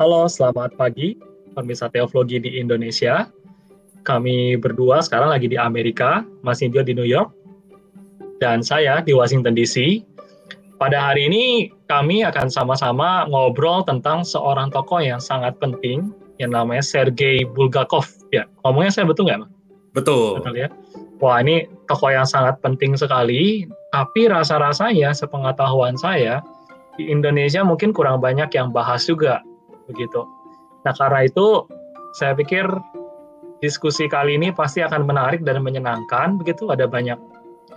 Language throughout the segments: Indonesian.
Halo, selamat pagi, pemirsa teologi di Indonesia. Kami berdua sekarang lagi di Amerika, Mas Indio di New York, dan saya di Washington DC. Pada hari ini kami akan sama-sama ngobrol tentang seorang tokoh yang sangat penting, yang namanya Sergei Bulgakov. Ya, ngomongnya saya betul nggak, Betul. Betul ya. Wah, ini tokoh yang sangat penting sekali, tapi rasa-rasanya, sepengetahuan saya, di Indonesia mungkin kurang banyak yang bahas juga begitu. Nah karena itu saya pikir diskusi kali ini pasti akan menarik dan menyenangkan begitu ada banyak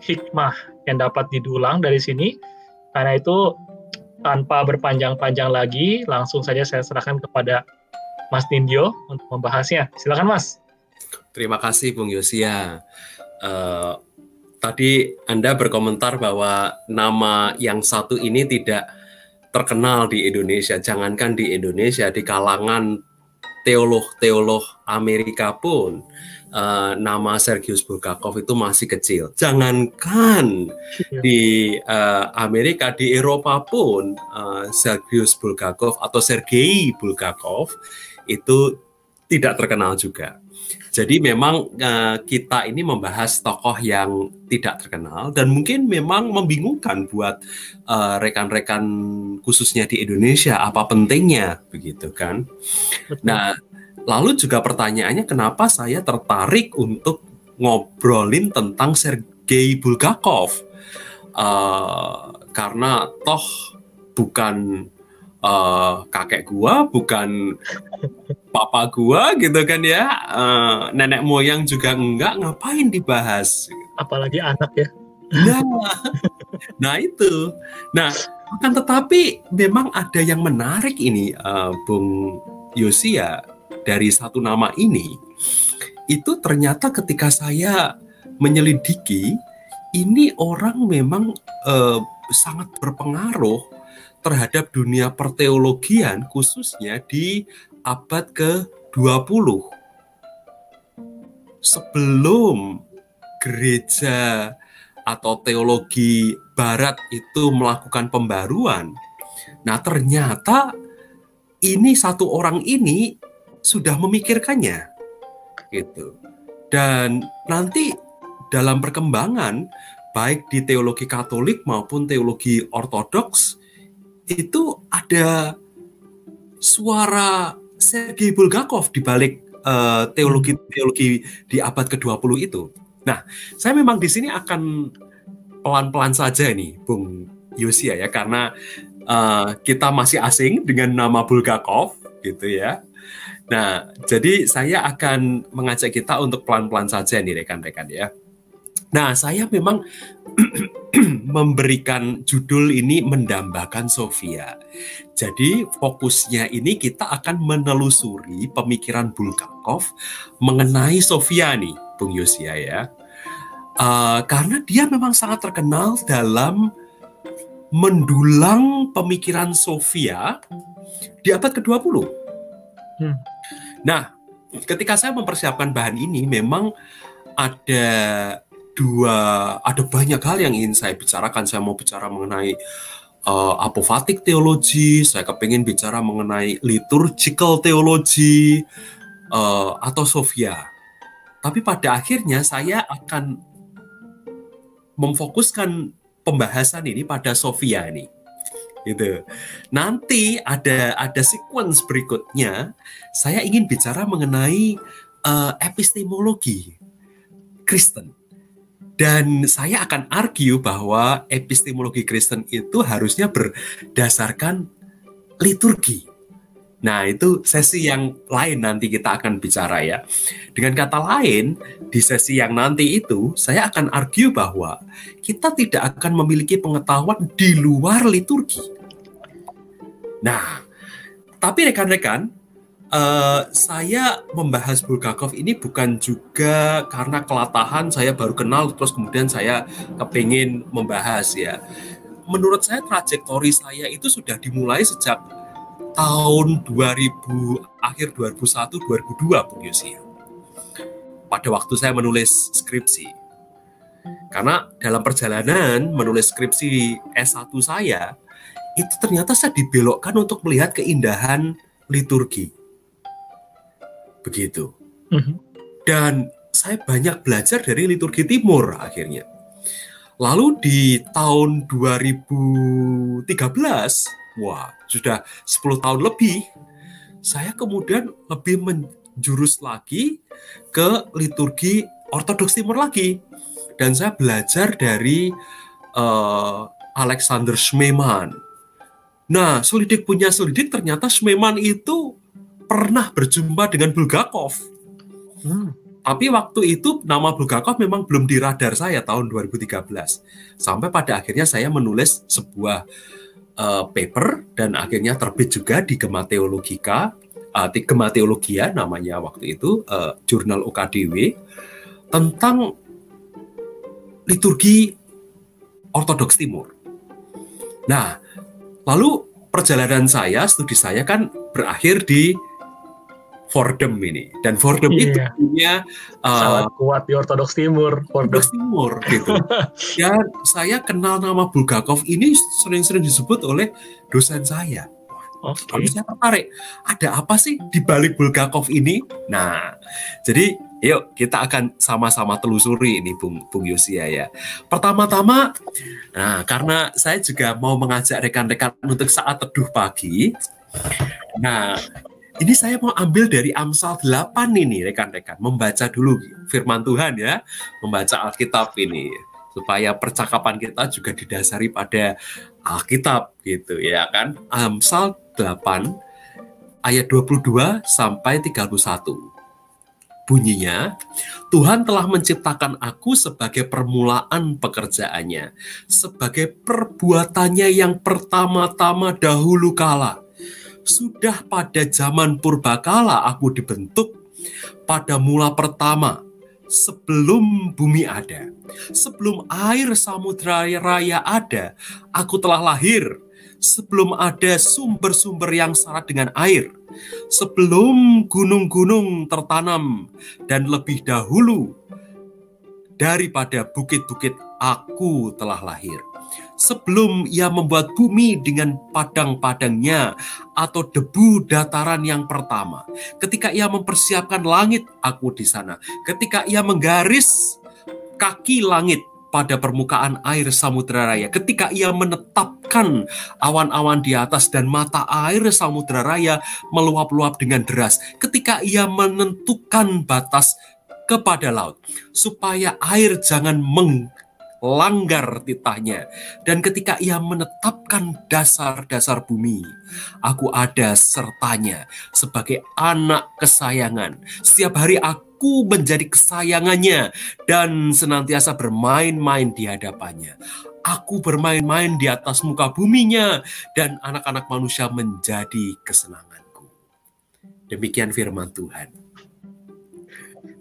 hikmah yang dapat didulang dari sini. Karena itu tanpa berpanjang-panjang lagi langsung saja saya serahkan kepada Mas Nindyo untuk membahasnya. Silakan Mas. Terima kasih Bung Yosia. Uh, tadi Anda berkomentar bahwa nama yang satu ini tidak terkenal di Indonesia. Jangankan di Indonesia, di kalangan teolog-teolog Amerika pun uh, nama Sergius Bulgakov itu masih kecil. Jangankan iya. di uh, Amerika, di Eropa pun uh, Sergius Bulgakov atau Sergei Bulgakov itu tidak terkenal juga. Jadi memang uh, kita ini membahas tokoh yang tidak terkenal dan mungkin memang membingungkan buat rekan rekan-rekan khususnya di Indonesia apa pentingnya begitu kan. Nah, lalu juga pertanyaannya kenapa saya tertarik untuk ngobrolin tentang Sergei Bulgakov? Uh, karena toh bukan uh, kakek gua, bukan papa gua gitu kan ya. Uh, nenek moyang juga enggak, ngapain dibahas? Apalagi anak ya. Nah, nah itu. Nah, akan tetapi memang ada yang menarik ini, uh, Bung Yosia dari satu nama ini. Itu ternyata ketika saya menyelidiki, ini orang memang uh, sangat berpengaruh terhadap dunia perteologian khususnya di abad ke-20. Sebelum gereja atau teologi barat itu melakukan pembaruan, nah ternyata ini satu orang ini sudah memikirkannya gitu. Dan nanti dalam perkembangan baik di teologi Katolik maupun teologi Ortodoks itu ada suara Sergei Bulgakov di balik uh, teologi-teologi di abad ke-20 itu. Nah, saya memang di sini akan pelan-pelan saja nih, Bung Yosia ya, karena uh, kita masih asing dengan nama Bulgakov gitu ya. Nah, jadi saya akan mengajak kita untuk pelan-pelan saja nih rekan-rekan ya. Nah, saya memang memberikan judul ini mendambakan Sofia. Jadi fokusnya ini kita akan menelusuri pemikiran Bulgakov mengenai Sofia nih, Bung Yosia ya. Uh, karena dia memang sangat terkenal dalam mendulang pemikiran Sofia di abad ke-20. Hmm. Nah, ketika saya mempersiapkan bahan ini memang ada dua ada banyak hal yang ingin saya bicarakan. Saya mau bicara mengenai uh, apofatik teologi, saya kepingin bicara mengenai liturgical teologi uh, atau Sofia. Tapi pada akhirnya saya akan memfokuskan pembahasan ini pada Sofia ini. Gitu. Nanti ada ada sequence berikutnya saya ingin bicara mengenai uh, epistemologi Kristen dan saya akan argue bahwa epistemologi Kristen itu harusnya berdasarkan liturgi. Nah, itu sesi yang lain nanti kita akan bicara ya. Dengan kata lain, di sesi yang nanti itu saya akan argue bahwa kita tidak akan memiliki pengetahuan di luar liturgi. Nah, tapi rekan-rekan, Uh, saya membahas Bulgakov ini bukan juga karena kelatahan saya baru kenal terus kemudian saya kepingin membahas ya. Menurut saya trajektori saya itu sudah dimulai sejak tahun 2000 akhir 2001 2002 Bung Yosi. Pada waktu saya menulis skripsi. Karena dalam perjalanan menulis skripsi S1 saya itu ternyata saya dibelokkan untuk melihat keindahan liturgi. Begitu. Mhm. Dan saya banyak belajar dari liturgi timur akhirnya. Lalu di tahun 2013, wah sudah 10 tahun lebih, saya kemudian lebih menjurus lagi ke liturgi ortodoks timur lagi. Dan saya belajar dari uh, Alexander Schmemann. Nah, selidik punya selidik ternyata Schmemann itu pernah berjumpa dengan Bulgakov. Hmm. Tapi waktu itu nama Bulgakov memang belum di radar saya tahun 2013. Sampai pada akhirnya saya menulis sebuah uh, paper dan akhirnya terbit juga di Gema Teologika, uh, di Gema Teologia namanya waktu itu, uh, jurnal UKDW tentang liturgi Ortodoks Timur. Nah, lalu perjalanan saya, studi saya kan berakhir di Fordham ini dan Fordham iya. itu punya uh, sangat kuat di Ortodoks Timur Ortodoks Timur gitu dan saya kenal nama Bulgakov ini sering-sering disebut oleh dosen saya Okay. Lalu saya tertarik, ada apa sih di balik Bulgakov ini? Nah, jadi yuk kita akan sama-sama telusuri ini Bung, Bung Yosia ya. Pertama-tama, nah karena saya juga mau mengajak rekan-rekan untuk saat teduh pagi, nah ini saya mau ambil dari Amsal 8 ini rekan-rekan, membaca dulu firman Tuhan ya, membaca Alkitab ini supaya percakapan kita juga didasari pada Alkitab gitu ya kan. Amsal 8 ayat 22 sampai 31. Bunyinya, Tuhan telah menciptakan aku sebagai permulaan pekerjaannya, sebagai perbuatannya yang pertama-tama dahulu kala sudah pada zaman purbakala aku dibentuk pada mula pertama sebelum bumi ada. Sebelum air samudra raya ada, aku telah lahir. Sebelum ada sumber-sumber yang syarat dengan air. Sebelum gunung-gunung tertanam dan lebih dahulu daripada bukit-bukit aku telah lahir sebelum ia membuat bumi dengan padang-padangnya atau debu dataran yang pertama. Ketika ia mempersiapkan langit, aku di sana. Ketika ia menggaris kaki langit pada permukaan air samudera raya. Ketika ia menetapkan awan-awan di atas dan mata air samudera raya meluap-luap dengan deras. Ketika ia menentukan batas kepada laut supaya air jangan meng langgar titahnya. Dan ketika ia menetapkan dasar-dasar bumi, aku ada sertanya sebagai anak kesayangan. Setiap hari aku menjadi kesayangannya dan senantiasa bermain-main di hadapannya. Aku bermain-main di atas muka buminya dan anak-anak manusia menjadi kesenanganku. Demikian firman Tuhan.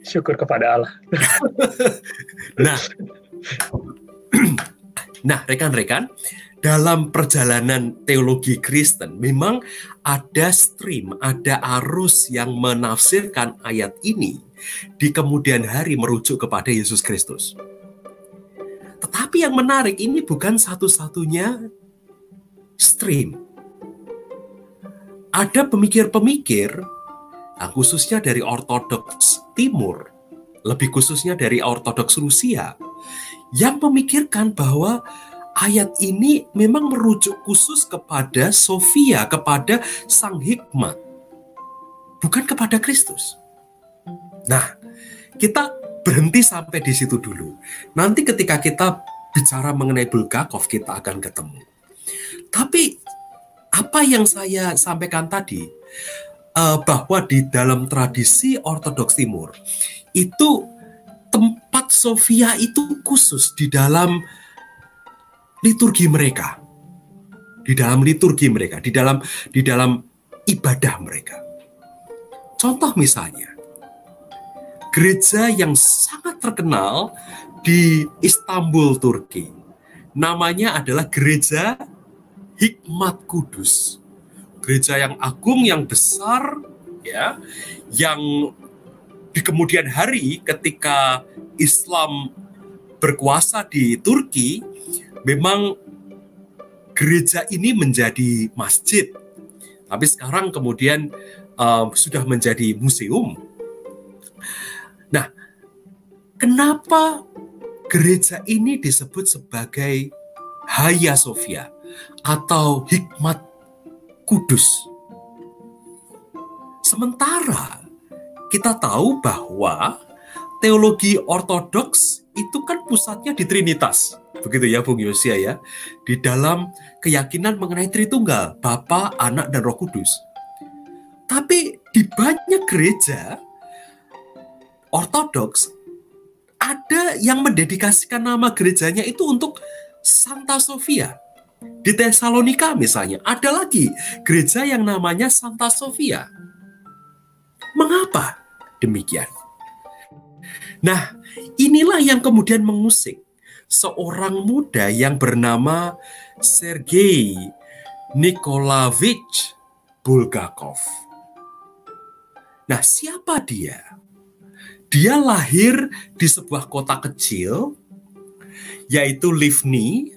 Syukur kepada Allah. nah, nah, rekan-rekan, dalam perjalanan teologi Kristen memang ada stream, ada arus yang menafsirkan ayat ini di kemudian hari merujuk kepada Yesus Kristus. Tetapi yang menarik ini bukan satu-satunya stream. Ada pemikir-pemikir, khususnya dari Ortodoks Timur, lebih khususnya dari Ortodoks Rusia, yang memikirkan bahwa ayat ini memang merujuk khusus kepada Sofia, kepada Sang Hikmat, bukan kepada Kristus. Nah, kita berhenti sampai di situ dulu. Nanti ketika kita bicara mengenai Bulgakov, kita akan ketemu. Tapi apa yang saya sampaikan tadi, uh, bahwa di dalam tradisi Ortodoks Timur itu tempat Sofia itu khusus di dalam liturgi mereka. Di dalam liturgi mereka, di dalam di dalam ibadah mereka. Contoh misalnya, gereja yang sangat terkenal di Istanbul, Turki. Namanya adalah Gereja Hikmat Kudus. Gereja yang agung, yang besar, ya, yang di kemudian hari ketika Islam berkuasa di Turki, memang gereja ini menjadi masjid. Tapi sekarang kemudian uh, sudah menjadi museum. Nah, kenapa gereja ini disebut sebagai Hagia Sophia atau hikmat kudus? Sementara kita tahu bahwa teologi ortodoks itu kan pusatnya di Trinitas. Begitu ya Bung Yosia ya. Di dalam keyakinan mengenai Tritunggal, Bapa, Anak, dan Roh Kudus. Tapi di banyak gereja ortodoks ada yang mendedikasikan nama gerejanya itu untuk Santa Sofia. Di Tesalonika misalnya, ada lagi gereja yang namanya Santa Sofia. Mengapa demikian? Nah, inilah yang kemudian mengusik seorang muda yang bernama Sergei Nikolaevich Bulgakov. Nah, siapa dia? Dia lahir di sebuah kota kecil, yaitu Livni,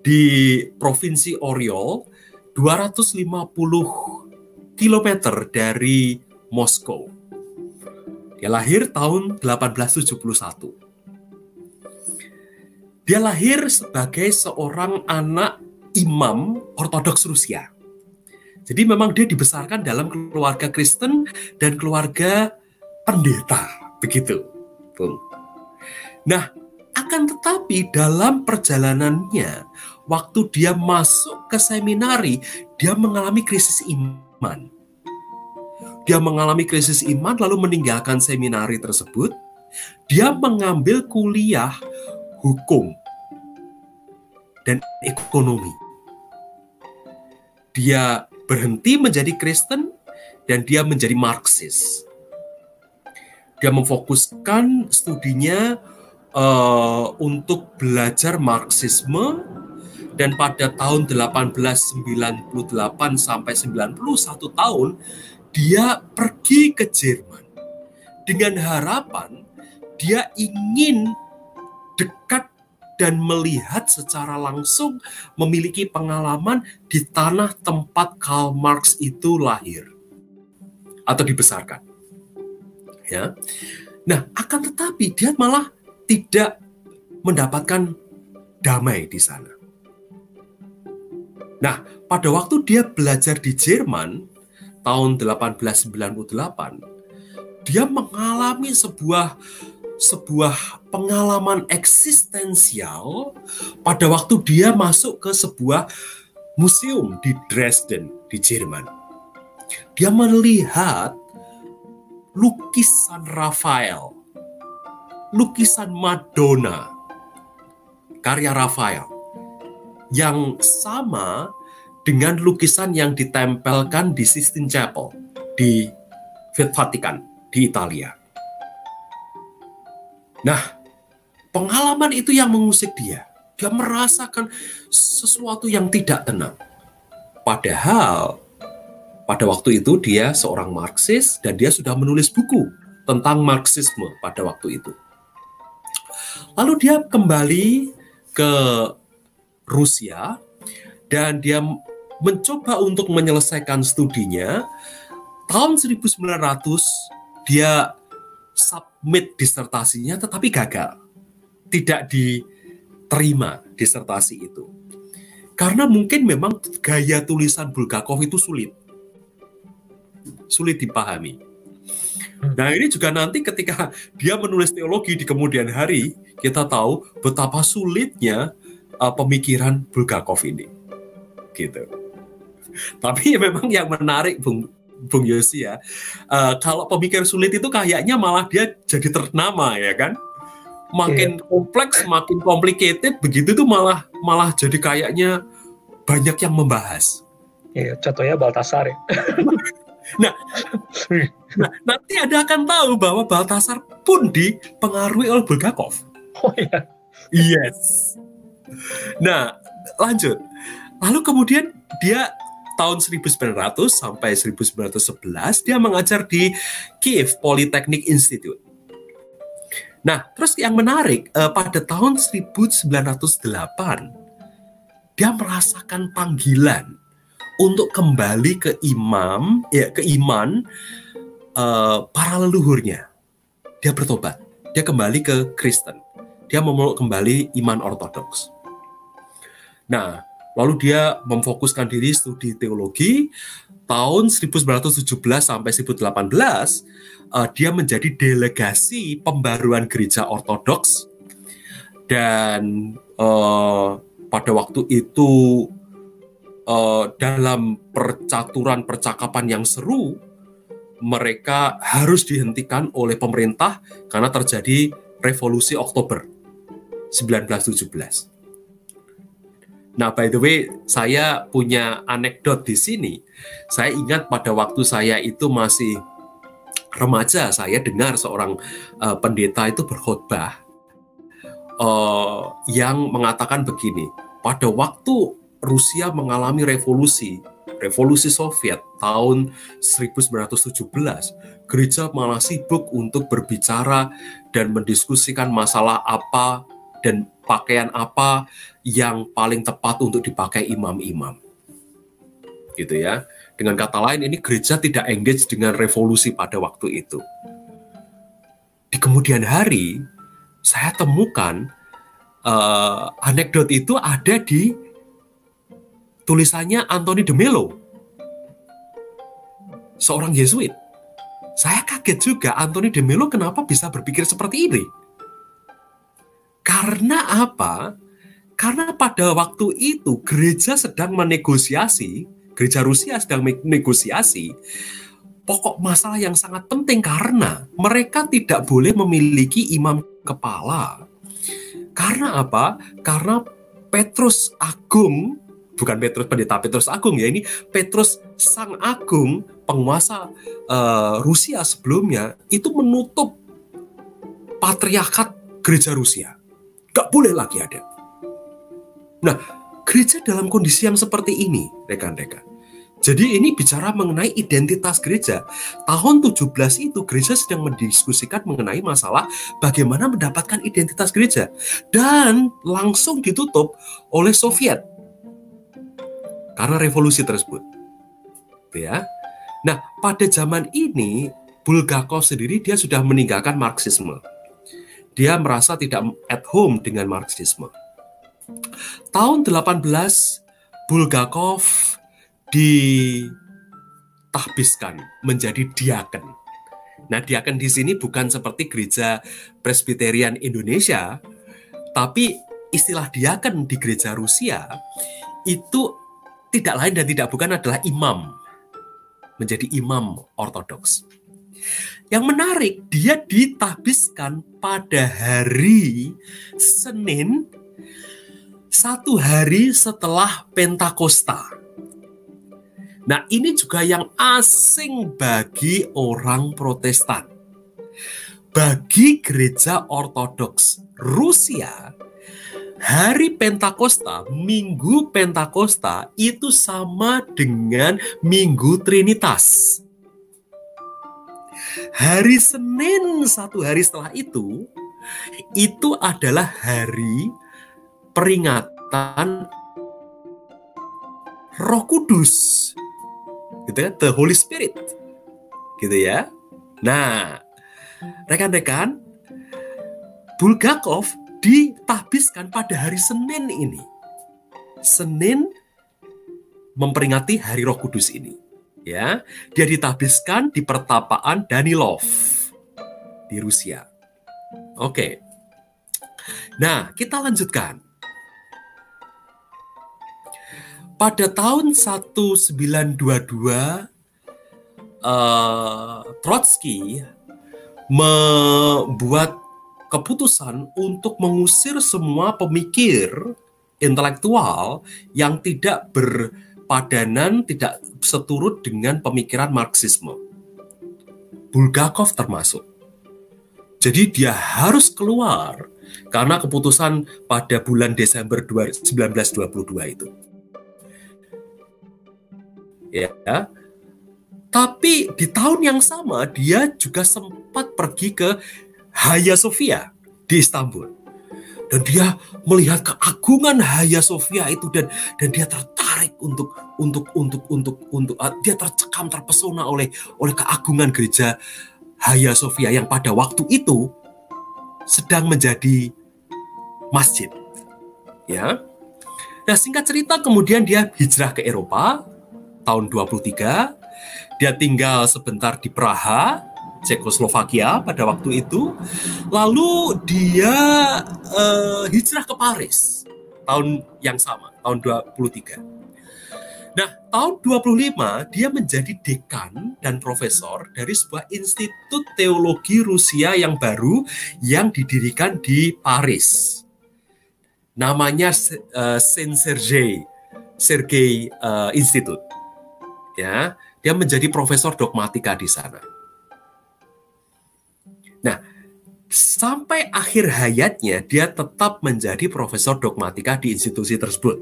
di Provinsi Oryol, 250 km dari Moskow. Dia lahir tahun 1871. Dia lahir sebagai seorang anak imam Ortodoks Rusia. Jadi memang dia dibesarkan dalam keluarga Kristen dan keluarga pendeta, begitu. Nah, akan tetapi dalam perjalanannya, waktu dia masuk ke seminari, dia mengalami krisis iman. Dia mengalami krisis iman lalu meninggalkan seminari tersebut. Dia mengambil kuliah hukum dan ekonomi. Dia berhenti menjadi Kristen dan dia menjadi Marxis. Dia memfokuskan studinya uh, untuk belajar Marxisme dan pada tahun 1898 sampai 91 tahun dia pergi ke Jerman dengan harapan dia ingin dekat dan melihat secara langsung memiliki pengalaman di tanah tempat Karl Marx itu lahir atau dibesarkan. Ya. Nah, akan tetapi dia malah tidak mendapatkan damai di sana. Nah, pada waktu dia belajar di Jerman tahun 1898, dia mengalami sebuah sebuah pengalaman eksistensial pada waktu dia masuk ke sebuah museum di Dresden di Jerman. Dia melihat lukisan Rafael, lukisan Madonna, karya Rafael yang sama dengan lukisan yang ditempelkan di Sistine Chapel di Vatikan di Italia. Nah, pengalaman itu yang mengusik dia. Dia merasakan sesuatu yang tidak tenang. Padahal pada waktu itu dia seorang Marxis dan dia sudah menulis buku tentang Marxisme pada waktu itu. Lalu dia kembali ke Rusia dan dia mencoba untuk menyelesaikan studinya. Tahun 1900 dia submit disertasinya tetapi gagal. Tidak diterima disertasi itu. Karena mungkin memang gaya tulisan Bulgakov itu sulit. Sulit dipahami. Nah ini juga nanti ketika dia menulis teologi di kemudian hari, kita tahu betapa sulitnya uh, pemikiran Bulgakov ini. Gitu. Tapi memang yang menarik Bung Bung Yosi ya. Uh, kalau pemikir sulit itu kayaknya malah dia jadi ternama ya kan. Makin yeah. kompleks, makin complicated, begitu tuh malah malah jadi kayaknya banyak yang membahas. Iya, yeah, contohnya Baltasar ya. nah, nah, nanti ada akan tahu bahwa Baltasar pun dipengaruhi oleh Bulgakov. Oh iya. Yes. Nah, lanjut. Lalu kemudian dia tahun 1900 sampai 1911 dia mengajar di Kiev Polytechnic Institute. Nah, terus yang menarik eh, pada tahun 1908 dia merasakan panggilan untuk kembali ke imam, ya ke iman uh, para leluhurnya. Dia bertobat, dia kembali ke Kristen, dia memeluk kembali iman ortodoks. Nah, lalu dia memfokuskan diri studi teologi. Tahun 1917 sampai 1918, uh, dia menjadi delegasi pembaruan gereja ortodoks dan uh, pada waktu itu uh, dalam percaturan percakapan yang seru, mereka harus dihentikan oleh pemerintah karena terjadi revolusi Oktober 1917. Nah, by the way, saya punya anekdot di sini. Saya ingat pada waktu saya itu masih remaja, saya dengar seorang uh, pendeta itu berkhotbah uh, yang mengatakan begini. Pada waktu Rusia mengalami revolusi, revolusi Soviet tahun 1917, gereja malah sibuk untuk berbicara dan mendiskusikan masalah apa dan pakaian apa yang paling tepat untuk dipakai imam-imam. Gitu ya. Dengan kata lain ini gereja tidak engage dengan revolusi pada waktu itu. Di kemudian hari saya temukan uh, anekdot itu ada di tulisannya Anthony de Mello, seorang Yesuit. Saya kaget juga Anthony de Mello kenapa bisa berpikir seperti ini. Karena apa? Karena pada waktu itu gereja sedang menegosiasi, gereja Rusia sedang menegosiasi pokok masalah yang sangat penting karena mereka tidak boleh memiliki imam kepala. Karena apa? Karena Petrus Agung bukan Petrus pendeta Petrus Agung ya ini Petrus Sang Agung penguasa uh, Rusia sebelumnya itu menutup patriarkat gereja Rusia gak boleh lagi ada nah gereja dalam kondisi yang seperti ini rekan-rekan jadi ini bicara mengenai identitas gereja. Tahun 17 itu gereja sedang mendiskusikan mengenai masalah bagaimana mendapatkan identitas gereja. Dan langsung ditutup oleh Soviet karena revolusi tersebut. Ya. Nah, pada zaman ini Bulgakov sendiri dia sudah meninggalkan Marxisme. Dia merasa tidak at home dengan Marxisme. Tahun 18 Bulgakov ditahbiskan menjadi diaken. Nah, diaken di sini bukan seperti gereja Presbyterian Indonesia, tapi istilah diaken di gereja Rusia itu tidak lain dan tidak bukan adalah imam. Menjadi imam ortodoks. Yang menarik, dia ditahbiskan pada hari Senin satu hari setelah Pentakosta. Nah, ini juga yang asing bagi orang Protestan. Bagi gereja Ortodoks Rusia, hari Pentakosta, Minggu Pentakosta itu sama dengan Minggu Trinitas. Hari Senin satu hari setelah itu, itu adalah hari peringatan Roh Kudus. Gitu ya, The Holy Spirit. Gitu ya. Nah, rekan-rekan, Bulgakov ditahbiskan pada hari Senin ini. Senin memperingati Hari Roh Kudus ini. Ya, dia ditahbiskan di pertapaan Danilov di Rusia. Oke. Nah, kita lanjutkan. Pada tahun 1922 uh, Trotsky membuat keputusan untuk mengusir semua pemikir intelektual yang tidak berpadanan, tidak seturut dengan pemikiran Marxisme. Bulgakov termasuk. Jadi dia harus keluar karena keputusan pada bulan Desember 1922 itu. Ya. Tapi di tahun yang sama dia juga sempat pergi ke Hagia Sophia di Istanbul. Dan dia melihat keagungan Hagia Sophia itu dan dan dia tertarik untuk untuk untuk untuk untuk uh, dia tercekam terpesona oleh oleh keagungan gereja Hagia Sophia yang pada waktu itu sedang menjadi masjid. Ya. Nah, singkat cerita kemudian dia hijrah ke Eropa tahun 23. Dia tinggal sebentar di Praha, Cekoslovakia pada waktu itu. Lalu dia uh, hijrah ke Paris tahun yang sama, tahun 23. Nah, tahun 25 dia menjadi dekan dan profesor dari sebuah institut teologi Rusia yang baru yang didirikan di Paris. Namanya uh, Saint Sergei Sergei uh, Institute. Ya, dia menjadi profesor dogmatika di sana. Nah, sampai akhir hayatnya dia tetap menjadi profesor dogmatika di institusi tersebut.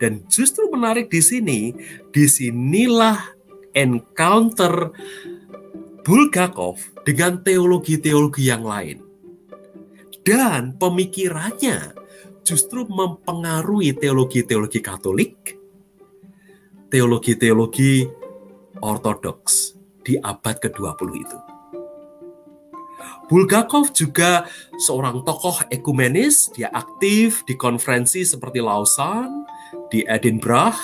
Dan justru menarik di sini, di sinilah encounter Bulgakov dengan teologi-teologi yang lain. Dan pemikirannya justru mempengaruhi teologi-teologi Katolik, teologi-teologi Ortodoks di abad ke-20 itu. Bulgakov juga seorang tokoh ekumenis, dia aktif di konferensi seperti Lausanne, di Edinburgh,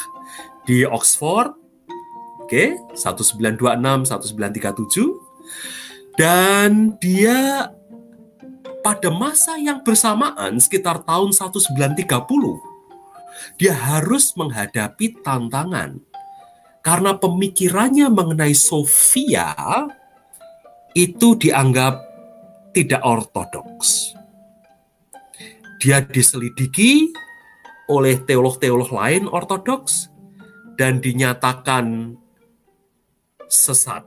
di Oxford, oke, okay, 1926, 1937, dan dia pada masa yang bersamaan sekitar tahun 1930, dia harus menghadapi tantangan karena pemikirannya mengenai Sofia itu dianggap tidak ortodoks. Dia diselidiki oleh teolog-teolog lain ortodoks dan dinyatakan sesat.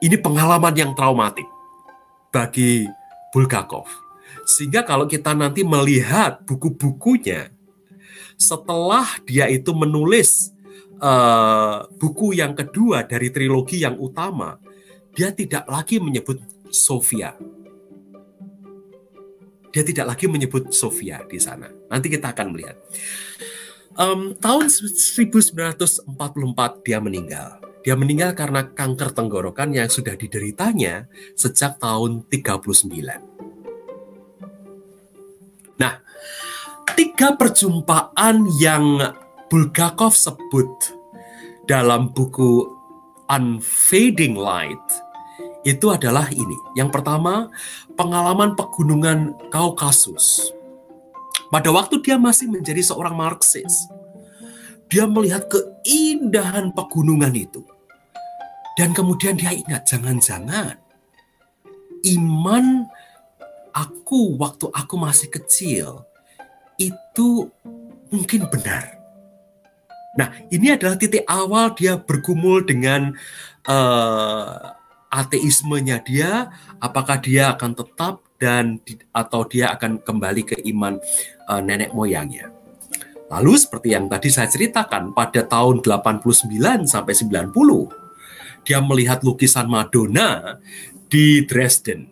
Ini pengalaman yang traumatik bagi Bulgakov. Sehingga kalau kita nanti melihat buku-bukunya, setelah dia itu menulis uh, buku yang kedua dari trilogi yang utama, dia tidak lagi menyebut Sofia, dia tidak lagi menyebut Sofia di sana. Nanti kita akan melihat. Um, tahun 1944 dia meninggal. Dia meninggal karena kanker tenggorokan yang sudah dideritanya sejak tahun 39. Tiga perjumpaan yang Bulgakov sebut dalam buku Unfading Light itu adalah ini. Yang pertama, pengalaman pegunungan Kaukasus. Pada waktu dia masih menjadi seorang Marxis, dia melihat keindahan pegunungan itu. Dan kemudian dia ingat, jangan-jangan iman aku waktu aku masih kecil itu mungkin benar. Nah, ini adalah titik awal dia bergumul dengan uh, ateismenya dia, apakah dia akan tetap dan atau dia akan kembali ke iman uh, nenek moyangnya. Lalu seperti yang tadi saya ceritakan pada tahun 89 sampai 90 dia melihat lukisan Madonna di Dresden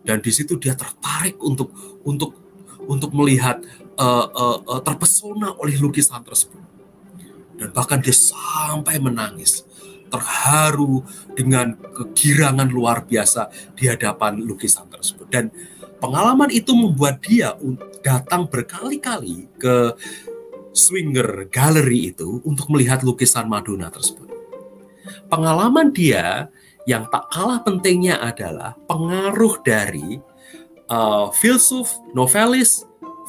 dan di situ dia tertarik untuk untuk untuk melihat uh, uh, uh, terpesona oleh lukisan tersebut dan bahkan dia sampai menangis terharu dengan kegirangan luar biasa di hadapan lukisan tersebut. Dan pengalaman itu membuat dia datang berkali-kali ke Swinger Gallery itu untuk melihat lukisan Madonna tersebut. Pengalaman dia yang tak kalah pentingnya adalah pengaruh dari uh, filsuf novelis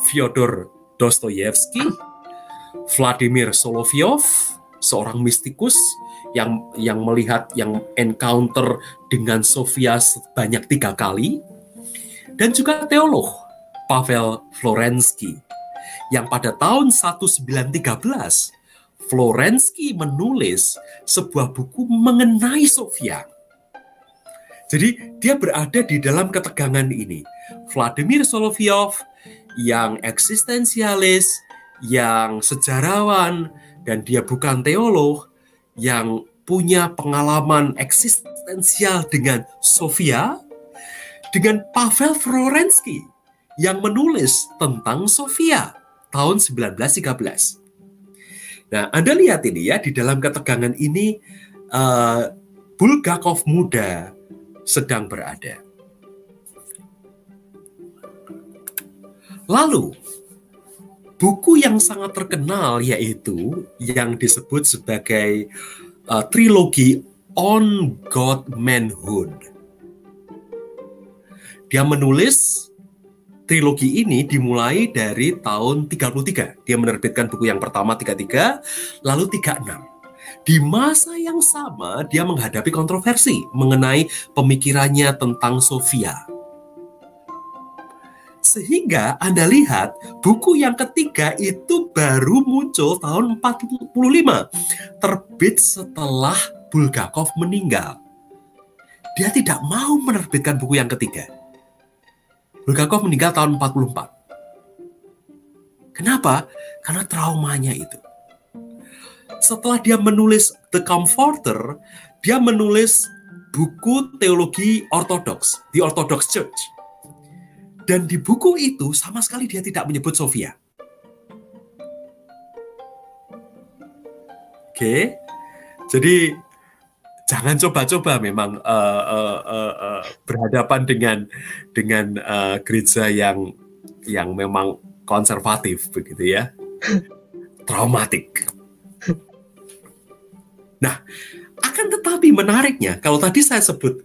Fyodor Dostoyevsky, Vladimir Solovyov, seorang mistikus yang yang melihat yang encounter dengan Sofia sebanyak tiga kali dan juga teolog Pavel Florensky yang pada tahun 1913 Florensky menulis sebuah buku mengenai Sofia. Jadi dia berada di dalam ketegangan ini. Vladimir Solovyov yang eksistensialis, yang sejarawan, dan dia bukan teolog, yang punya pengalaman eksistensial dengan Sofia, dengan Pavel Florensky yang menulis tentang Sofia tahun 1913. Nah, Anda lihat ini ya di dalam ketegangan ini uh, Bulgakov muda sedang berada. Lalu buku yang sangat terkenal yaitu yang disebut sebagai uh, trilogi On God Manhood. Dia menulis trilogi ini dimulai dari tahun 33. Dia menerbitkan buku yang pertama 33, lalu 36. Di masa yang sama, dia menghadapi kontroversi mengenai pemikirannya tentang Sofia. Sehingga Anda lihat buku yang ketiga itu baru muncul tahun 45, terbit setelah Bulgakov meninggal. Dia tidak mau menerbitkan buku yang ketiga Bulgakov meninggal tahun 44. Kenapa? Karena traumanya itu. Setelah dia menulis The Comforter, dia menulis buku teologi ortodoks, The Orthodox Church. Dan di buku itu sama sekali dia tidak menyebut Sofia. Oke, jadi jangan coba-coba memang uh, uh, uh, uh, berhadapan dengan dengan uh, gereja yang yang memang konservatif begitu ya. Traumatik. Nah akan tetapi menariknya kalau tadi saya sebut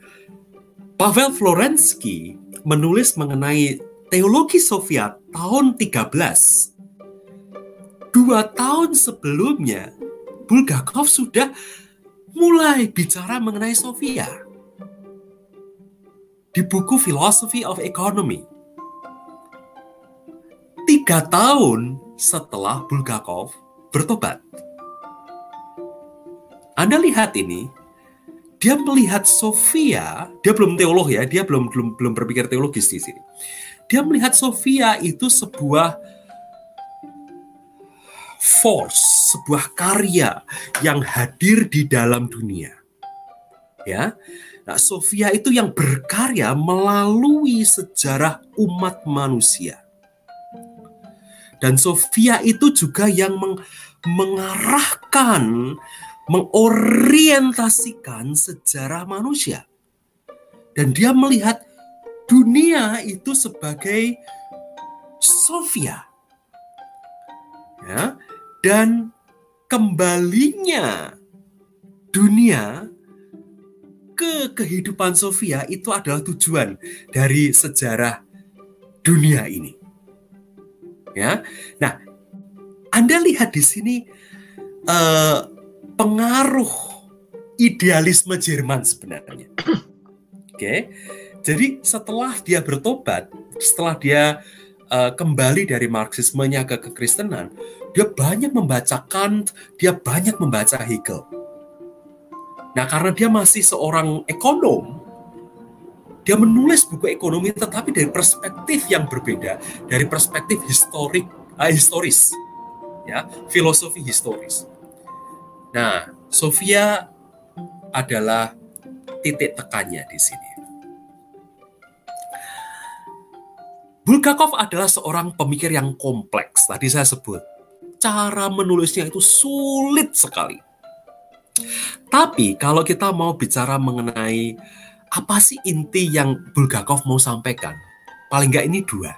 Pavel Florensky menulis mengenai teologi Soviet tahun 13 dua tahun sebelumnya Bulgakov sudah mulai bicara mengenai Sofia di buku Philosophy of Economy. Tiga tahun setelah Bulgakov bertobat. Anda lihat ini, dia melihat Sofia, dia belum teolog ya, dia belum belum belum berpikir teologis di sini. Dia melihat Sofia itu sebuah force, sebuah karya yang hadir di dalam dunia. Ya. Nah, Sofia itu yang berkarya melalui sejarah umat manusia. Dan Sofia itu juga yang meng mengarahkan, mengorientasikan sejarah manusia. Dan dia melihat dunia itu sebagai Sofia. Ya, dan kembalinya dunia ke kehidupan Sofia itu adalah tujuan dari sejarah dunia ini. Ya. Nah, Anda lihat di sini eh, pengaruh idealisme Jerman sebenarnya. Oke. Jadi setelah dia bertobat, setelah dia uh, kembali dari Marxismenya ke kekristenan, dia banyak membaca Kant, dia banyak membaca Hegel. Nah, karena dia masih seorang ekonom, dia menulis buku ekonomi tetapi dari perspektif yang berbeda, dari perspektif historik, uh, historis, ya, filosofi historis. Nah, Sofia adalah titik tekannya di sini. Bulgakov adalah seorang pemikir yang kompleks. Tadi saya sebut cara menulisnya itu sulit sekali. Tapi kalau kita mau bicara mengenai apa sih inti yang Bulgakov mau sampaikan, paling nggak ini dua.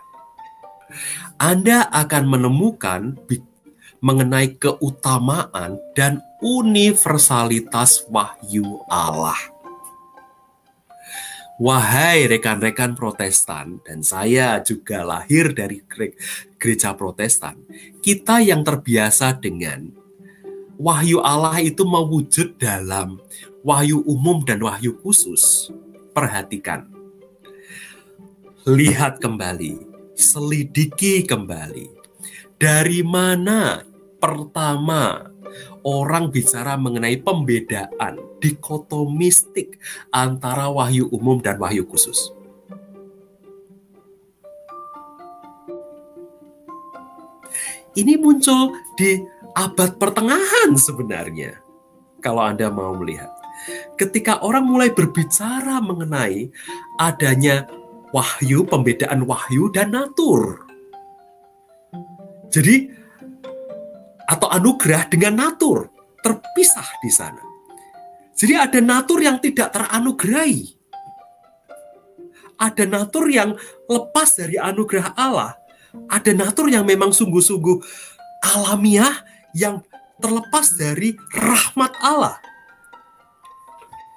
Anda akan menemukan mengenai keutamaan dan universalitas wahyu Allah. Wahai rekan-rekan Protestan, dan saya juga lahir dari gereja Protestan, kita yang terbiasa dengan wahyu Allah itu mewujud dalam wahyu umum dan wahyu khusus. Perhatikan, lihat kembali, selidiki kembali, dari mana pertama orang bicara mengenai pembedaan dikotomistik antara wahyu umum dan wahyu khusus. Ini muncul di abad pertengahan sebenarnya. Kalau Anda mau melihat. Ketika orang mulai berbicara mengenai adanya wahyu, pembedaan wahyu dan natur. Jadi atau anugerah dengan natur terpisah di sana. Jadi ada natur yang tidak teranugerahi. Ada natur yang lepas dari anugerah Allah. Ada natur yang memang sungguh-sungguh alamiah yang terlepas dari rahmat Allah.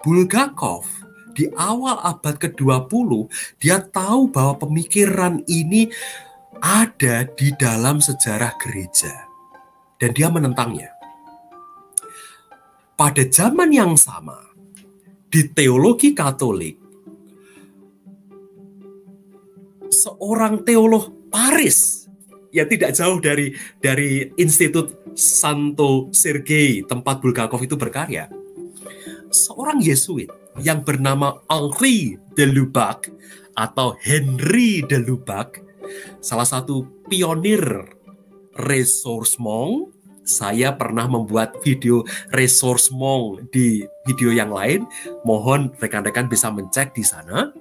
Bulgakov di awal abad ke-20 dia tahu bahwa pemikiran ini ada di dalam sejarah gereja dan dia menentangnya. Pada zaman yang sama di teologi Katolik seorang teolog Paris ya tidak jauh dari dari Institut Santo Sergei tempat Bulgakov itu berkarya. Seorang Yesuit yang bernama Henri de Lubac atau Henry de Lubac, salah satu pionir ressourcement. Saya pernah membuat video ressourcement di video yang lain. Mohon rekan-rekan bisa mencek di sana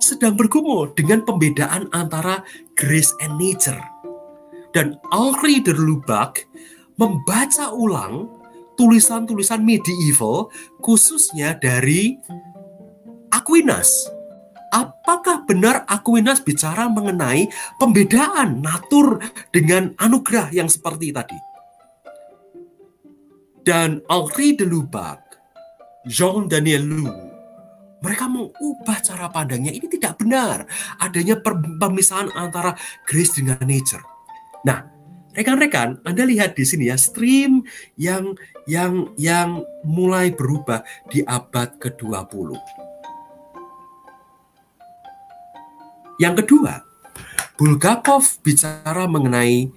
sedang bergumul dengan pembedaan antara grace and nature. Dan Henri de Lubac membaca ulang tulisan-tulisan medieval khususnya dari Aquinas. Apakah benar Aquinas bicara mengenai pembedaan natur dengan anugerah yang seperti tadi? Dan Henri de Lubac, Jean Daniel Lou, mereka mengubah cara pandangnya. Ini tidak benar. Adanya pemisahan antara grace dengan nature. Nah, rekan-rekan, Anda lihat di sini ya, stream yang yang yang mulai berubah di abad ke-20. Yang kedua, Bulgakov bicara mengenai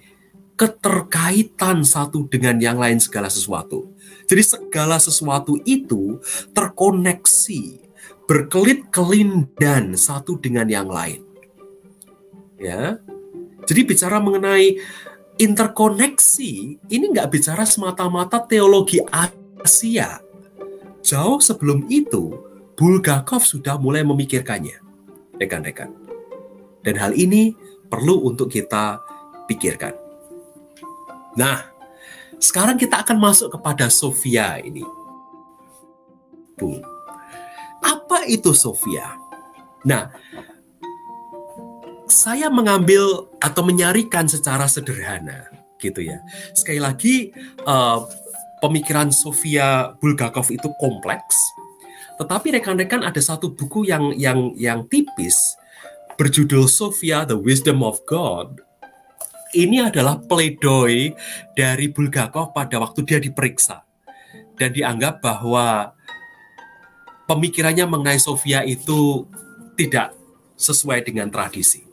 keterkaitan satu dengan yang lain segala sesuatu. Jadi segala sesuatu itu terkoneksi berkelit kelindan satu dengan yang lain. Ya, jadi bicara mengenai interkoneksi ini nggak bicara semata-mata teologi Asia. Jauh sebelum itu, Bulgakov sudah mulai memikirkannya, rekan-rekan. Dan hal ini perlu untuk kita pikirkan. Nah, sekarang kita akan masuk kepada Sofia ini. Bu, apa itu Sofia? Nah, saya mengambil atau menyarikan secara sederhana gitu ya. Sekali lagi uh, pemikiran Sofia Bulgakov itu kompleks. Tetapi rekan-rekan ada satu buku yang yang yang tipis berjudul Sofia the Wisdom of God. Ini adalah pledoi dari Bulgakov pada waktu dia diperiksa dan dianggap bahwa pemikirannya mengenai Sofia itu tidak sesuai dengan tradisi.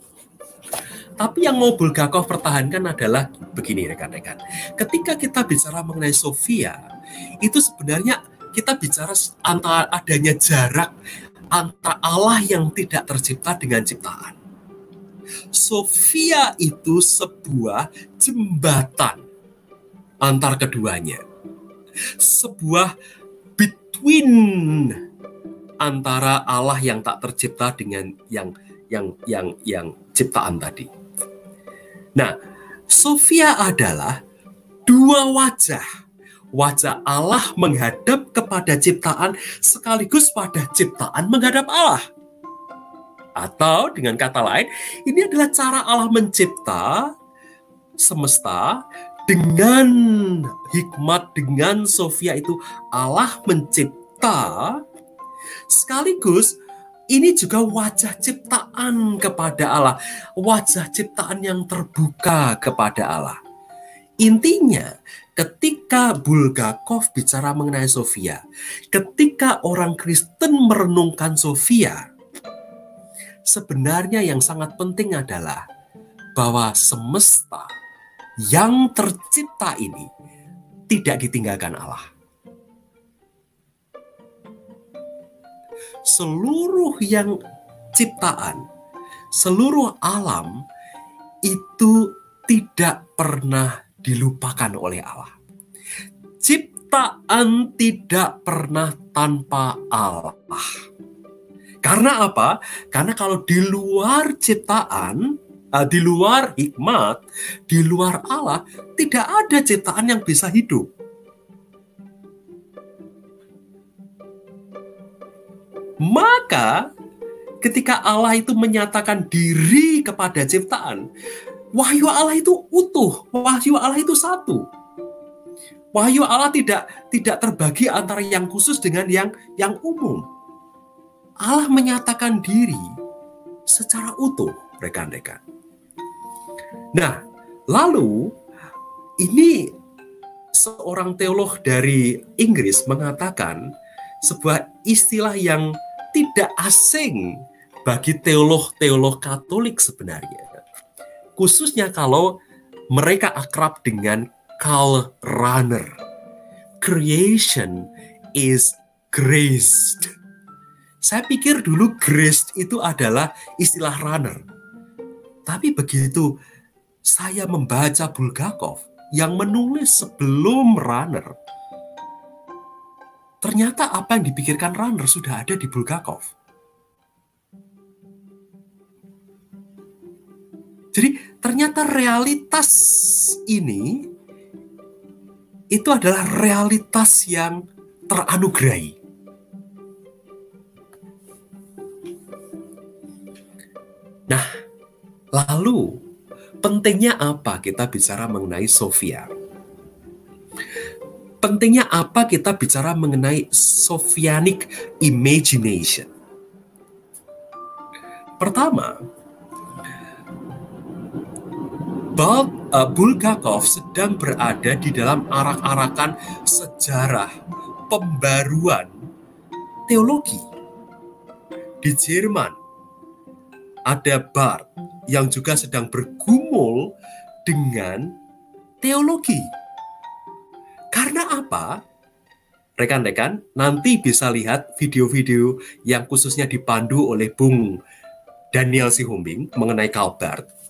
Tapi yang mau Bulgakov pertahankan adalah begini rekan-rekan. Ketika kita bicara mengenai Sofia, itu sebenarnya kita bicara antara adanya jarak antara Allah yang tidak tercipta dengan ciptaan. Sofia itu sebuah jembatan antar keduanya. Sebuah between antara Allah yang tak tercipta dengan yang yang yang yang ciptaan tadi. Nah, Sofia adalah dua wajah. Wajah Allah menghadap kepada ciptaan sekaligus pada ciptaan menghadap Allah. Atau dengan kata lain, ini adalah cara Allah mencipta semesta dengan hikmat dengan Sofia itu Allah mencipta Sekaligus ini juga wajah ciptaan kepada Allah, wajah ciptaan yang terbuka kepada Allah. Intinya, ketika Bulgakov bicara mengenai Sofia, ketika orang Kristen merenungkan Sofia, sebenarnya yang sangat penting adalah bahwa semesta yang tercipta ini tidak ditinggalkan Allah. seluruh yang ciptaan, seluruh alam itu tidak pernah dilupakan oleh Allah. Ciptaan tidak pernah tanpa Allah. Karena apa? Karena kalau di luar ciptaan, uh, di luar hikmat, di luar Allah, tidak ada ciptaan yang bisa hidup. Maka ketika Allah itu menyatakan diri kepada ciptaan, wahyu Allah itu utuh, wahyu Allah itu satu. Wahyu Allah tidak tidak terbagi antara yang khusus dengan yang yang umum. Allah menyatakan diri secara utuh, rekan-rekan. Nah, lalu ini seorang teolog dari Inggris mengatakan sebuah istilah yang tidak asing bagi teolog-teolog Katolik sebenarnya. Khususnya kalau mereka akrab dengan Karl Rahner. Creation is graced. Saya pikir dulu graced itu adalah istilah runner. Tapi begitu saya membaca Bulgakov yang menulis sebelum runner, ternyata apa yang dipikirkan runner sudah ada di Bulgakov. Jadi ternyata realitas ini itu adalah realitas yang teranugerahi. Nah, lalu pentingnya apa kita bicara mengenai Sofia? Pentingnya apa kita bicara mengenai Sophianic imagination? Pertama, uh, Bulgakov sedang berada di dalam arak-arakan sejarah pembaruan teologi. Di Jerman ada Barth yang juga sedang bergumul dengan teologi. Karena apa? Rekan-rekan, nanti bisa lihat video-video yang khususnya dipandu oleh Bung Daniel Sihombing mengenai Calbert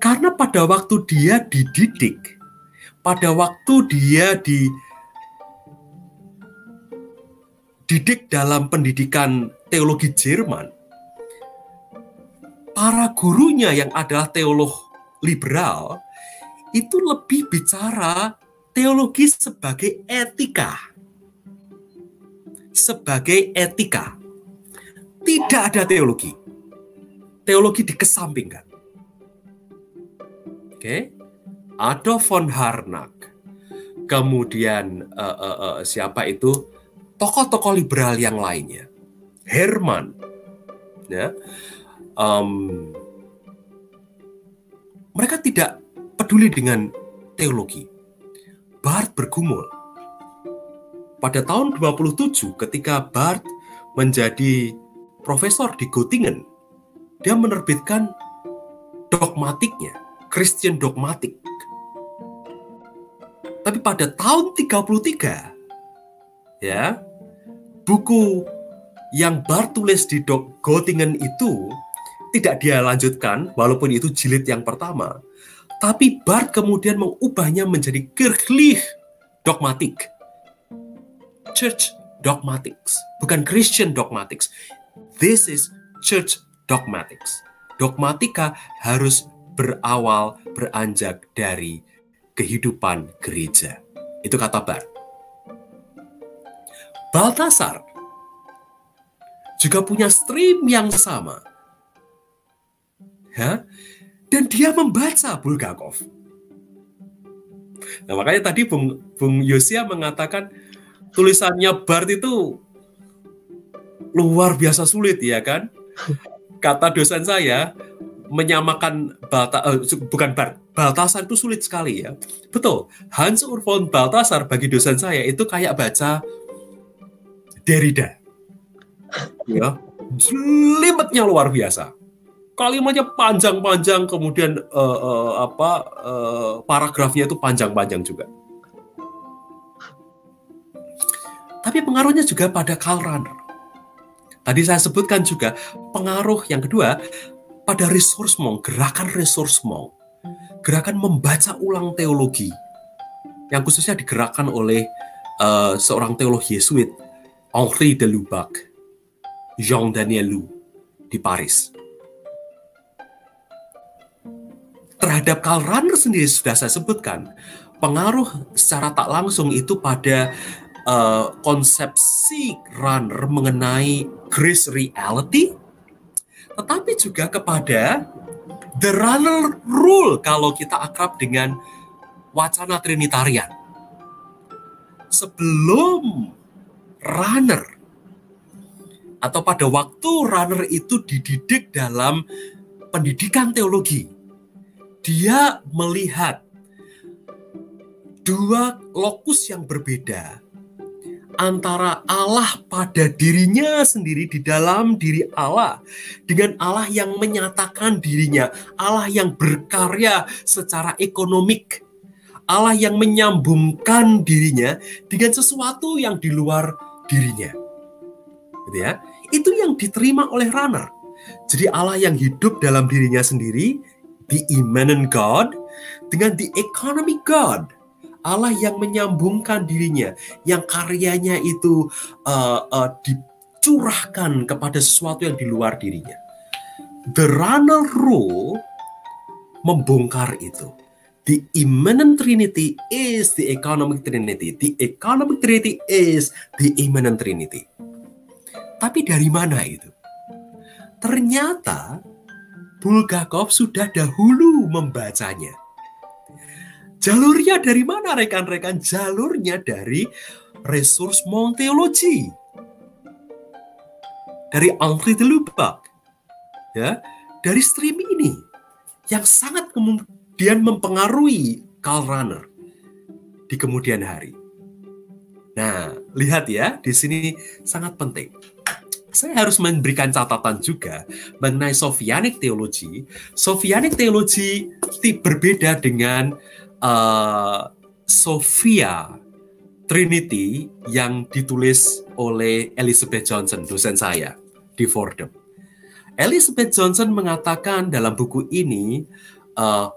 karena pada waktu dia dididik, pada waktu dia dididik dalam pendidikan teologi Jerman, para gurunya yang adalah teolog liberal itu lebih bicara teologi sebagai etika. Sebagai etika. Tidak ada teologi. Teologi dikesampingkan. Oke. Adolf von Harnack. Kemudian uh, uh, uh, siapa itu tokoh-tokoh liberal yang lainnya. Herman. Ya. Um, mereka tidak peduli dengan teologi. Barth bergumul. Pada tahun 27 ketika Barth menjadi profesor di Göttingen, dia menerbitkan dogmatiknya Christian dogmatik. Tapi pada tahun 33 ya, buku yang Bart tulis di Göttingen itu tidak dia lanjutkan walaupun itu jilid yang pertama. Tapi Bart kemudian mengubahnya menjadi kirchlich dogmatik. Church dogmatics, bukan Christian dogmatics. This is church dogmatics. Dogmatika harus berawal beranjak dari kehidupan gereja. Itu kata Bar. Baltasar juga punya stream yang sama. Ya? Dan dia membaca Bulgakov. Nah, makanya tadi Bung, Bung Yosia mengatakan tulisannya Bart itu luar biasa sulit ya kan? Kata dosen saya, menyamakan Balta, uh, bukan Bart, Baltasar itu sulit sekali ya. Betul, Hans Ur von Baltasar bagi dosen saya itu kayak baca Derrida. Ya, limitnya luar biasa. Kalimatnya panjang-panjang, kemudian uh, uh, apa uh, paragrafnya itu panjang-panjang juga. Tapi pengaruhnya juga pada Karl Rahner. Tadi saya sebutkan juga pengaruh yang kedua pada resourcement, gerakan resourcement, gerakan membaca ulang teologi yang khususnya digerakkan oleh uh, seorang teolog Yesuit, Henri de Lubac, Jean Danielou di Paris. Terhadap Karl Rahner sendiri sudah saya sebutkan, pengaruh secara tak langsung itu pada uh, konsepsi Runner mengenai grace reality, tetapi juga kepada the runner rule kalau kita akrab dengan wacana trinitarian. Sebelum runner atau pada waktu runner itu dididik dalam pendidikan teologi, dia melihat dua lokus yang berbeda antara Allah pada dirinya sendiri di dalam diri Allah dengan Allah yang menyatakan dirinya, Allah yang berkarya secara ekonomik, Allah yang menyambungkan dirinya dengan sesuatu yang di luar dirinya. Gitu ya. Itu yang diterima oleh runner. Jadi Allah yang hidup dalam dirinya sendiri, the immanent God dengan the economic God Allah yang menyambungkan dirinya, yang karyanya itu uh, uh, dicurahkan kepada sesuatu yang di luar dirinya. The runner rule membongkar itu. The immanent trinity is the economic trinity. The economic trinity is the immanent trinity. Tapi dari mana itu? Ternyata Bulgakov sudah dahulu membacanya Jalurnya dari mana rekan-rekan? Jalurnya dari resource Monteologi. Dari Henri de Lubac. Ya, dari stream ini yang sangat kemudian mempengaruhi Karl Rahner di kemudian hari. Nah, lihat ya, di sini sangat penting. Saya harus memberikan catatan juga mengenai Sofianik teologi. Sofianik teologi berbeda dengan uh, Sophia Trinity yang ditulis oleh Elizabeth Johnson, dosen saya di Fordham. Elizabeth Johnson mengatakan dalam buku ini, uh,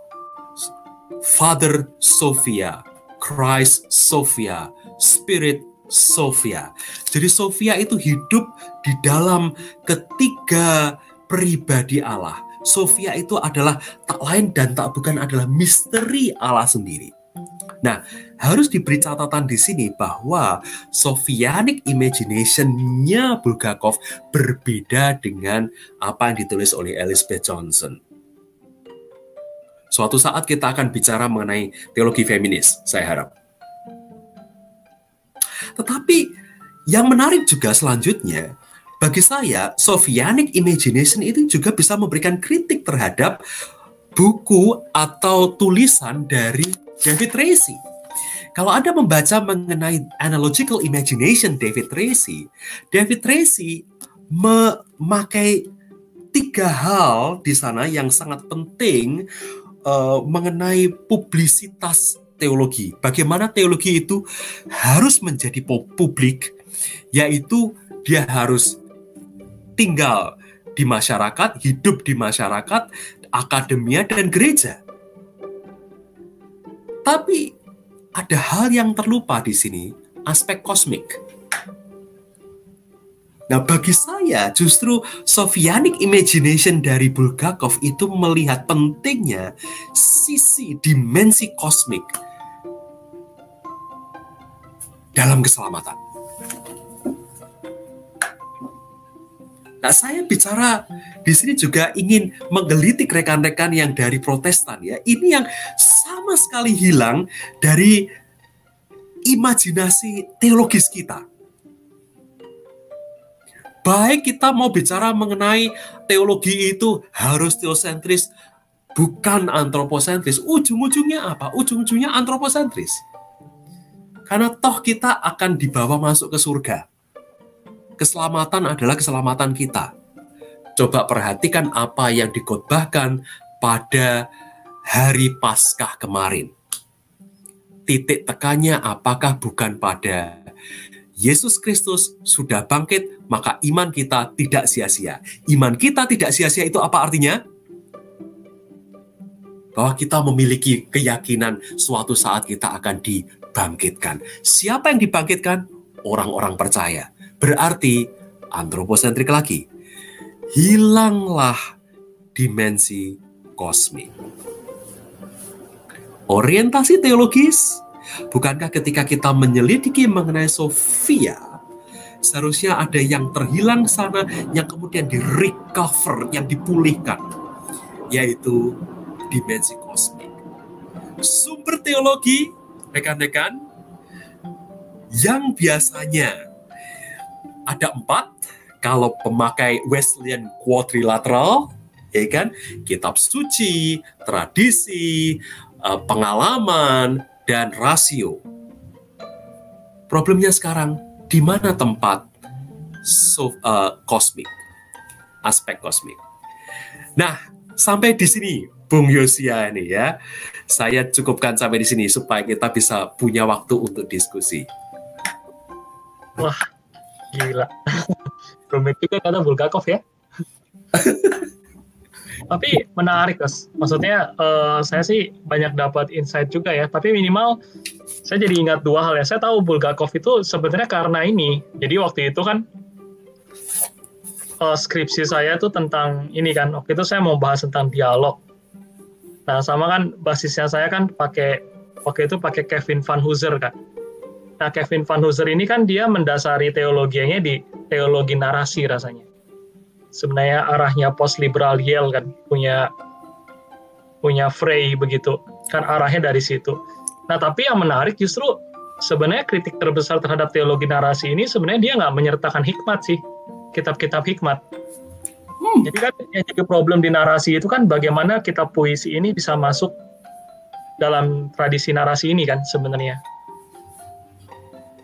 Father Sophia, Christ Sophia, Spirit Sophia. Jadi Sophia itu hidup di dalam ketiga pribadi Allah Sofia itu adalah tak lain dan tak bukan adalah misteri Allah sendiri. Nah, harus diberi catatan di sini bahwa Sophianic imagination-nya Bulgakov berbeda dengan apa yang ditulis oleh Elizabeth Johnson. Suatu saat kita akan bicara mengenai teologi feminis, saya harap. Tetapi yang menarik juga selanjutnya, bagi saya, Sophianic Imagination itu juga bisa memberikan kritik terhadap buku atau tulisan dari David Tracy. Kalau Anda membaca mengenai analogical imagination David Tracy, David Tracy memakai tiga hal di sana yang sangat penting uh, mengenai publisitas teologi. Bagaimana teologi itu harus menjadi publik, yaitu dia harus tinggal di masyarakat, hidup di masyarakat, akademia, dan gereja. Tapi ada hal yang terlupa di sini, aspek kosmik. Nah, bagi saya justru Sophianic imagination dari Bulgakov itu melihat pentingnya sisi dimensi kosmik dalam keselamatan. Nah, saya bicara di sini juga ingin menggelitik rekan-rekan yang dari Protestan ya. Ini yang sama sekali hilang dari imajinasi teologis kita. Baik kita mau bicara mengenai teologi itu harus teosentris, bukan antroposentris. Ujung-ujungnya apa? Ujung-ujungnya antroposentris. Karena toh kita akan dibawa masuk ke surga keselamatan adalah keselamatan kita. Coba perhatikan apa yang dikotbahkan pada hari Paskah kemarin. Titik tekannya apakah bukan pada Yesus Kristus sudah bangkit, maka iman kita tidak sia-sia. Iman kita tidak sia-sia itu apa artinya? Bahwa kita memiliki keyakinan suatu saat kita akan dibangkitkan. Siapa yang dibangkitkan? Orang-orang percaya. Berarti antroposentrik lagi. Hilanglah dimensi kosmik. Orientasi teologis, bukankah ketika kita menyelidiki mengenai Sofia, seharusnya ada yang terhilang sana, yang kemudian di recover, yang dipulihkan, yaitu dimensi kosmik. Sumber teologi, rekan-rekan, yang biasanya ada empat, kalau pemakai Wesleyan quadrilateral, ya kan, kitab suci, tradisi, eh, pengalaman, dan rasio. Problemnya sekarang, di mana tempat so, uh, kosmik, aspek kosmik. Nah, sampai di sini, Bung Yosia ini ya, saya cukupkan sampai di sini supaya kita bisa punya waktu untuk diskusi. Wah, gila. Rumit juga kata Bulgakov ya. tapi menarik guys maksudnya uh, saya sih banyak dapat insight juga ya. Tapi minimal saya jadi ingat dua hal ya. Saya tahu Bulgakov itu sebenarnya karena ini. Jadi waktu itu kan uh, skripsi saya tuh tentang ini kan. Waktu itu saya mau bahas tentang dialog. Nah sama kan basisnya saya kan pakai waktu itu pakai Kevin Van Hooser kan nah Kevin Van Hooser ini kan dia mendasari teologianya di teologi narasi rasanya sebenarnya arahnya post liberal Yale kan punya punya Frey begitu kan arahnya dari situ. Nah tapi yang menarik justru sebenarnya kritik terbesar terhadap teologi narasi ini sebenarnya dia nggak menyertakan hikmat sih kitab-kitab hikmat. Hmm. Jadi kan yang jadi problem di narasi itu kan bagaimana kitab puisi ini bisa masuk dalam tradisi narasi ini kan sebenarnya.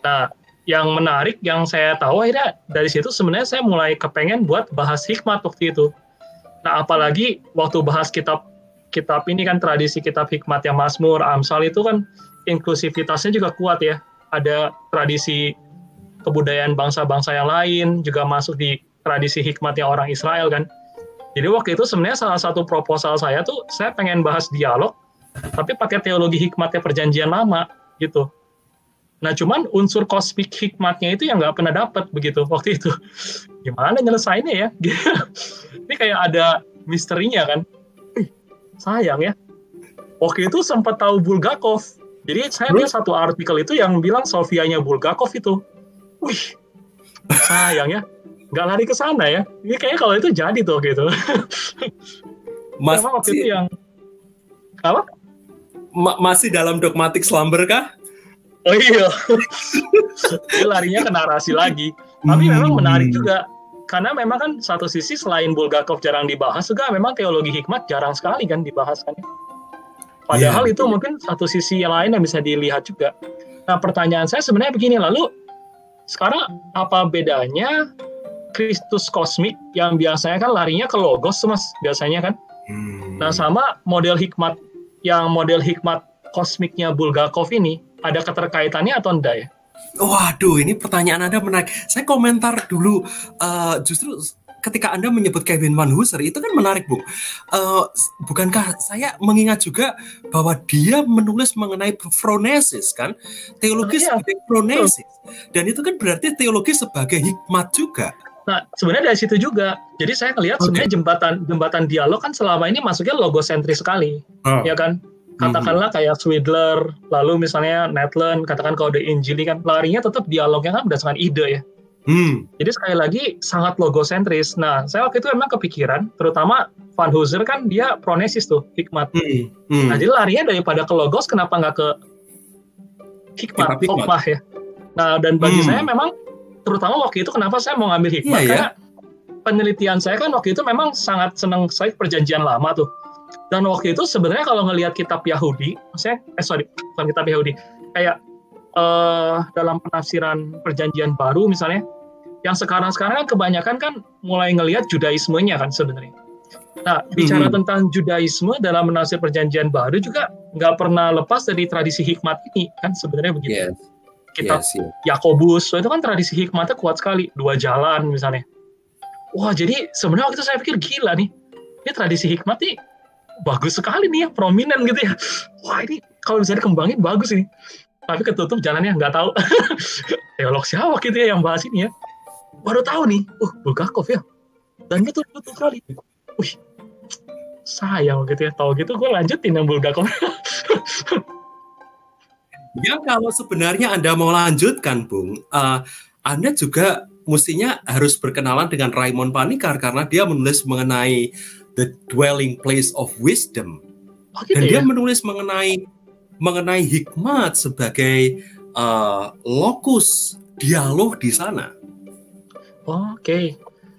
Nah yang menarik yang saya tahu akhirnya dari situ sebenarnya saya mulai kepengen buat bahas hikmat waktu itu. Nah apalagi waktu bahas kitab kitab ini kan tradisi kitab hikmat yang Mazmur, Amsal itu kan inklusivitasnya juga kuat ya. Ada tradisi kebudayaan bangsa-bangsa yang lain juga masuk di tradisi hikmatnya orang Israel kan. Jadi waktu itu sebenarnya salah satu proposal saya tuh saya pengen bahas dialog tapi pakai teologi hikmatnya perjanjian lama gitu. Nah, cuman unsur kosmik hikmatnya itu yang nggak pernah dapat begitu waktu itu. Gimana nyelesainnya ya? Ini kayak ada misterinya kan. sayang ya. Waktu itu sempat tahu Bulgakov. Jadi saya lihat satu artikel itu yang bilang Sofianya Bulgakov itu. Wih, sayang ya. Nggak lari ke sana ya. Ini kayaknya kalau itu jadi tuh gitu. Mas, waktu itu yang apa? Ma masih dalam dogmatik slumber kah? Oh iya. Dia larinya ke narasi lagi. Tapi hmm. memang menarik juga. Karena memang kan satu sisi selain Bulgakov jarang dibahas juga memang teologi hikmat jarang sekali kan dibahas kan. Padahal yeah. itu mungkin satu sisi yang lain yang bisa dilihat juga. Nah pertanyaan saya sebenarnya begini, lalu sekarang apa bedanya Kristus kosmik yang biasanya kan larinya ke logos mas biasanya kan. Hmm. Nah sama model hikmat yang model hikmat kosmiknya Bulgakov ini ada keterkaitannya atau enggak ya? Waduh, ini pertanyaan Anda menarik. Saya komentar dulu, uh, justru ketika Anda menyebut Kevin Van Hooser itu kan menarik, Bung. Uh, bukankah saya mengingat juga bahwa dia menulis mengenai phronesis kan? Teologi nah, sebagai phronesis. Dan itu kan berarti teologi sebagai hikmat juga. Nah, sebenarnya dari situ juga. Jadi saya melihat okay. sebenarnya jembatan jembatan dialog kan selama ini masuknya logosentris sekali, oh. ya kan? Katakanlah mm-hmm. kayak Swidler, lalu misalnya Netland, katakan kalau The Injili kan larinya tetap dialognya kan berdasarkan ide ya. Hmm. Jadi sekali lagi sangat logosentris. Nah, saya waktu itu memang kepikiran, terutama Van Hooser kan dia pronesis tuh, hikmat. Hmm. Hmm. Nah, jadi larinya daripada ke logos, kenapa nggak ke hikmat, hikmat. ya. Nah, dan bagi hmm. saya memang, terutama waktu itu kenapa saya mau ngambil hikmat, yeah, iya. karena yeah. penelitian saya kan waktu itu memang sangat senang saya perjanjian lama tuh. Dan waktu itu sebenarnya kalau ngelihat kitab Yahudi, maksudnya, eh sorry, bukan kitab Yahudi, kayak uh, dalam penafsiran perjanjian baru misalnya, yang sekarang-sekarang kan kebanyakan kan mulai ngelihat Judaismenya kan sebenarnya. Nah, bicara hmm. tentang Judaisme dalam menafsir perjanjian baru juga nggak pernah lepas dari tradisi hikmat ini kan sebenarnya begitu. Yes. Kitab yes, yes. Yakobus, itu kan tradisi hikmatnya kuat sekali, dua jalan misalnya. Wah, jadi sebenarnya waktu itu saya pikir gila nih, ini tradisi hikmat nih bagus sekali nih ya, prominent gitu ya. Wah ini kalau bisa dikembangin bagus ini. Tapi ketutup jalannya nggak tahu. Teolog siapa gitu ya yang bahas ini ya. baru tahu nih, uh Bulgakov ya. Dan betul betul sekali. Wih, sayang gitu ya. Tahu gitu gue lanjutin yang Bulgakov. ya kalau sebenarnya Anda mau lanjutkan, Bung, uh, Anda juga mestinya harus berkenalan dengan Raymond Panikar karena dia menulis mengenai the dwelling place of wisdom. Oh, gitu Dan ya? dia menulis mengenai mengenai hikmat sebagai uh, lokus dialog di sana. Oh, Oke. Okay.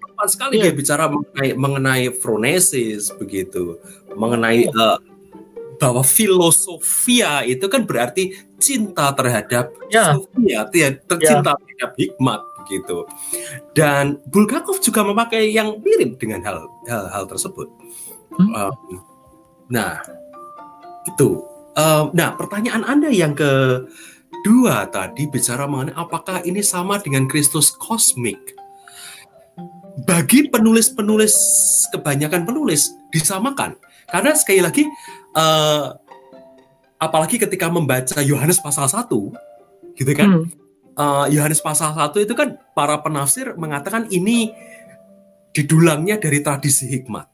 Tepat sekali yeah. dia bicara mengenai mengenai phronesis begitu, mengenai oh. uh, bahwa filosofia itu kan berarti cinta terhadap yeah. Sofia, tercinta yeah. terhadap hikmat begitu. Dan Bulgakov juga memakai yang mirip dengan hal hal, hal tersebut. Hmm? Um, nah, itu. Um, nah, pertanyaan Anda yang kedua tadi bicara mengenai apakah ini sama dengan Kristus kosmik? Bagi penulis-penulis kebanyakan penulis disamakan karena sekali lagi uh, apalagi ketika membaca Yohanes pasal 1 gitu kan hmm. Uh, Yohanes pasal 1 itu kan para penafsir mengatakan ini didulangnya dari tradisi hikmat.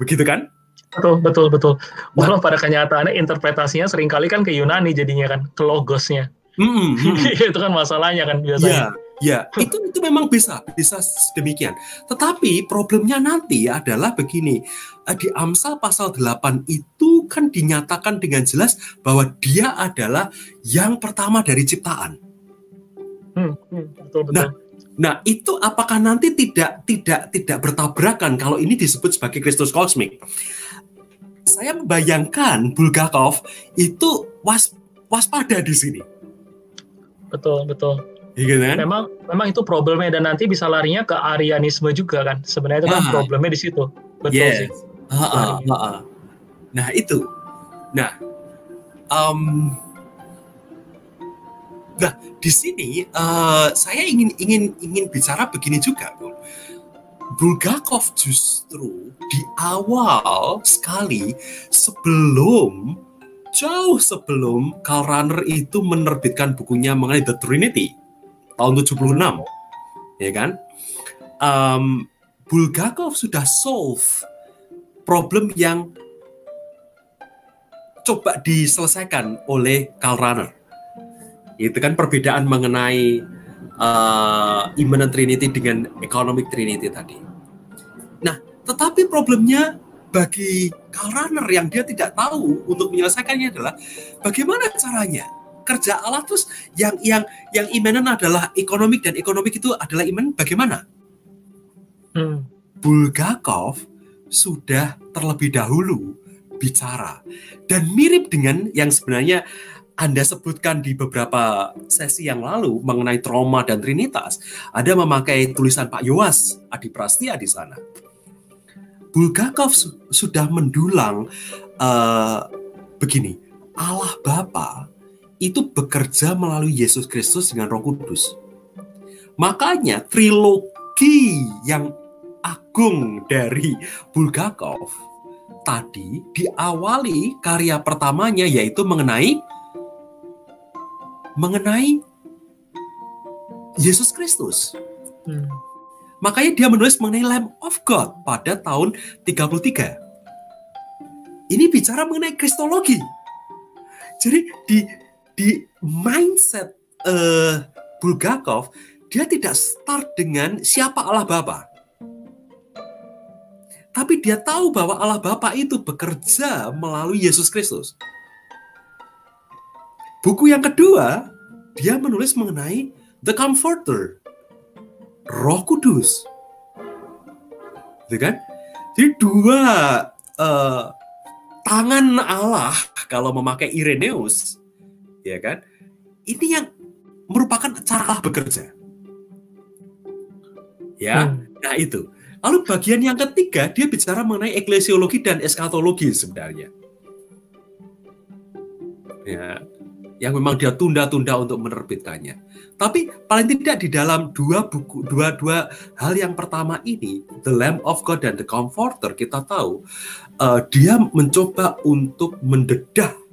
Begitu kan? Betul betul betul. Walau nah, pada kenyataannya interpretasinya sering kali kan ke Yunani jadinya kan ke logosnya mm -hmm. itu kan masalahnya kan biasanya. Yeah. Ya, itu itu memang bisa, bisa demikian. Tetapi problemnya nanti adalah begini. Eh, di Amsal pasal 8 itu kan dinyatakan dengan jelas bahwa dia adalah yang pertama dari ciptaan. Hmm, hmm, betul, betul. Nah, nah itu apakah nanti tidak tidak tidak bertabrakan kalau ini disebut sebagai Kristus kosmik? Saya membayangkan Bulgakov itu was waspada di sini. Betul, betul Iya kan? Memang memang itu problemnya dan nanti bisa larinya ke Arianisme juga kan. Sebenarnya itu kan ah. problemnya di situ. Betul yes. sih. Ah, ah, ah, ah. Nah itu. Nah, um, nah di sini uh, saya ingin ingin ingin bicara begini juga, Bu. Bulgakov justru di awal sekali sebelum jauh sebelum Karl Rahner itu menerbitkan bukunya mengenai The Trinity tahun 76 ya kan? Um, Bulgakov sudah solve problem yang coba diselesaikan oleh Karl Rahner. Itu kan perbedaan mengenai uh, immanent trinity dengan economic trinity tadi. Nah tetapi problemnya bagi Karl Rahner yang dia tidak tahu untuk menyelesaikannya adalah bagaimana caranya kerja Allah terus yang yang yang imanan adalah ekonomik dan ekonomik itu adalah iman bagaimana? Hmm. Bulgakov sudah terlebih dahulu bicara dan mirip dengan yang sebenarnya anda sebutkan di beberapa sesi yang lalu mengenai trauma dan trinitas, ada memakai tulisan Pak Yowas Adi Prastia di sana. Bulgakov su sudah mendulang uh, begini, Allah Bapa itu bekerja melalui Yesus Kristus dengan Roh Kudus. Makanya trilogi yang agung dari Bulgakov tadi diawali karya pertamanya yaitu mengenai mengenai Yesus Kristus. Hmm. Makanya dia menulis mengenai Lamb of God pada tahun 33. Ini bicara mengenai kristologi. Jadi di di mindset uh, Bulgakov dia tidak start dengan siapa Allah Bapa. Tapi dia tahu bahwa Allah Bapa itu bekerja melalui Yesus Kristus. Buku yang kedua, dia menulis mengenai The Comforter, Roh Kudus. Gitu kan? Jadi dua uh, tangan Allah kalau memakai Ireneus ya kan? Ini yang merupakan cara Allah bekerja. Ya, hmm. nah itu. Lalu bagian yang ketiga dia bicara mengenai eklesiologi dan eskatologi sebenarnya. Ya, yang memang dia tunda-tunda untuk menerbitkannya. Tapi paling tidak di dalam dua buku, dua dua hal yang pertama ini, The Lamb of God dan The Comforter, kita tahu uh, dia mencoba untuk mendedah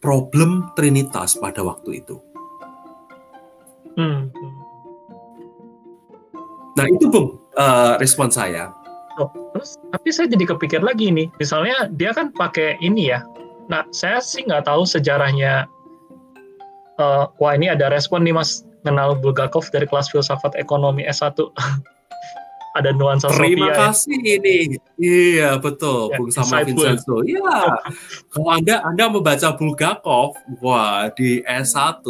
problem Trinitas pada waktu itu. Hmm. Nah itu bung uh, respon saya. Oh, terus tapi saya jadi kepikir lagi nih, misalnya dia kan pakai ini ya. Nah saya sih nggak tahu sejarahnya. Uh, wah ini ada respon nih mas kenal Bulgakov dari kelas filsafat ekonomi S1. ada nuansa Terima Sofia, kasih ya. ini. Iya, betul. Ya, Bung sama Vincenzo. Iya. Kalau Anda Anda membaca Bulgakov, wah di S1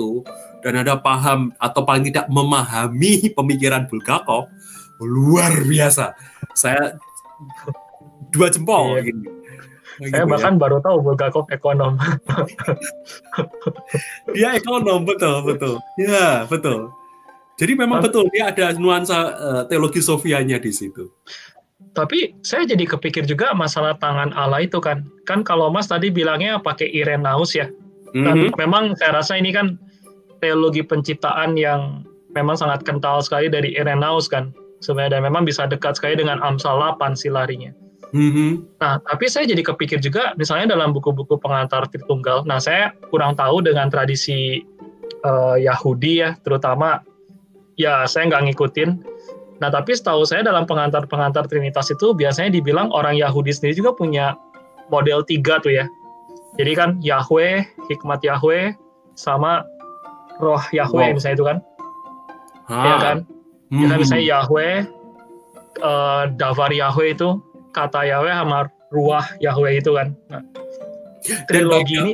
dan ada paham atau paling tidak memahami pemikiran Bulgakov, luar biasa. Saya dua jempol iya. gini. Saya gitu ya. bahkan ya. baru tahu Bulgakov ekonom. Dia ekonom betul betul. Ya betul. Jadi memang betul dia ada nuansa uh, teologi sofianya di situ. Tapi saya jadi kepikir juga masalah tangan Allah itu kan. Kan kalau Mas tadi bilangnya pakai Irenaus ya. Mm -hmm. memang saya rasa ini kan teologi penciptaan yang memang sangat kental sekali dari Irenaus kan. Sebenarnya dan memang bisa dekat sekali dengan Amsal 8 si larinya. Mm-hmm. Nah, tapi saya jadi kepikir juga, misalnya dalam buku-buku pengantar Tritunggal. Nah, saya kurang tahu dengan tradisi uh, Yahudi ya, terutama ya saya nggak ngikutin. Nah, tapi setahu saya dalam pengantar-pengantar Trinitas itu biasanya dibilang orang Yahudi sendiri juga punya model tiga tuh ya. Jadi kan Yahweh, hikmat Yahweh, sama roh Yahweh wow. misalnya itu kan. Iya kan? Hmm. Kita misalnya Yahweh, uh, Davar Yahweh itu, kata Yahweh sama ruah Yahweh itu kan. Nah, trilogi ini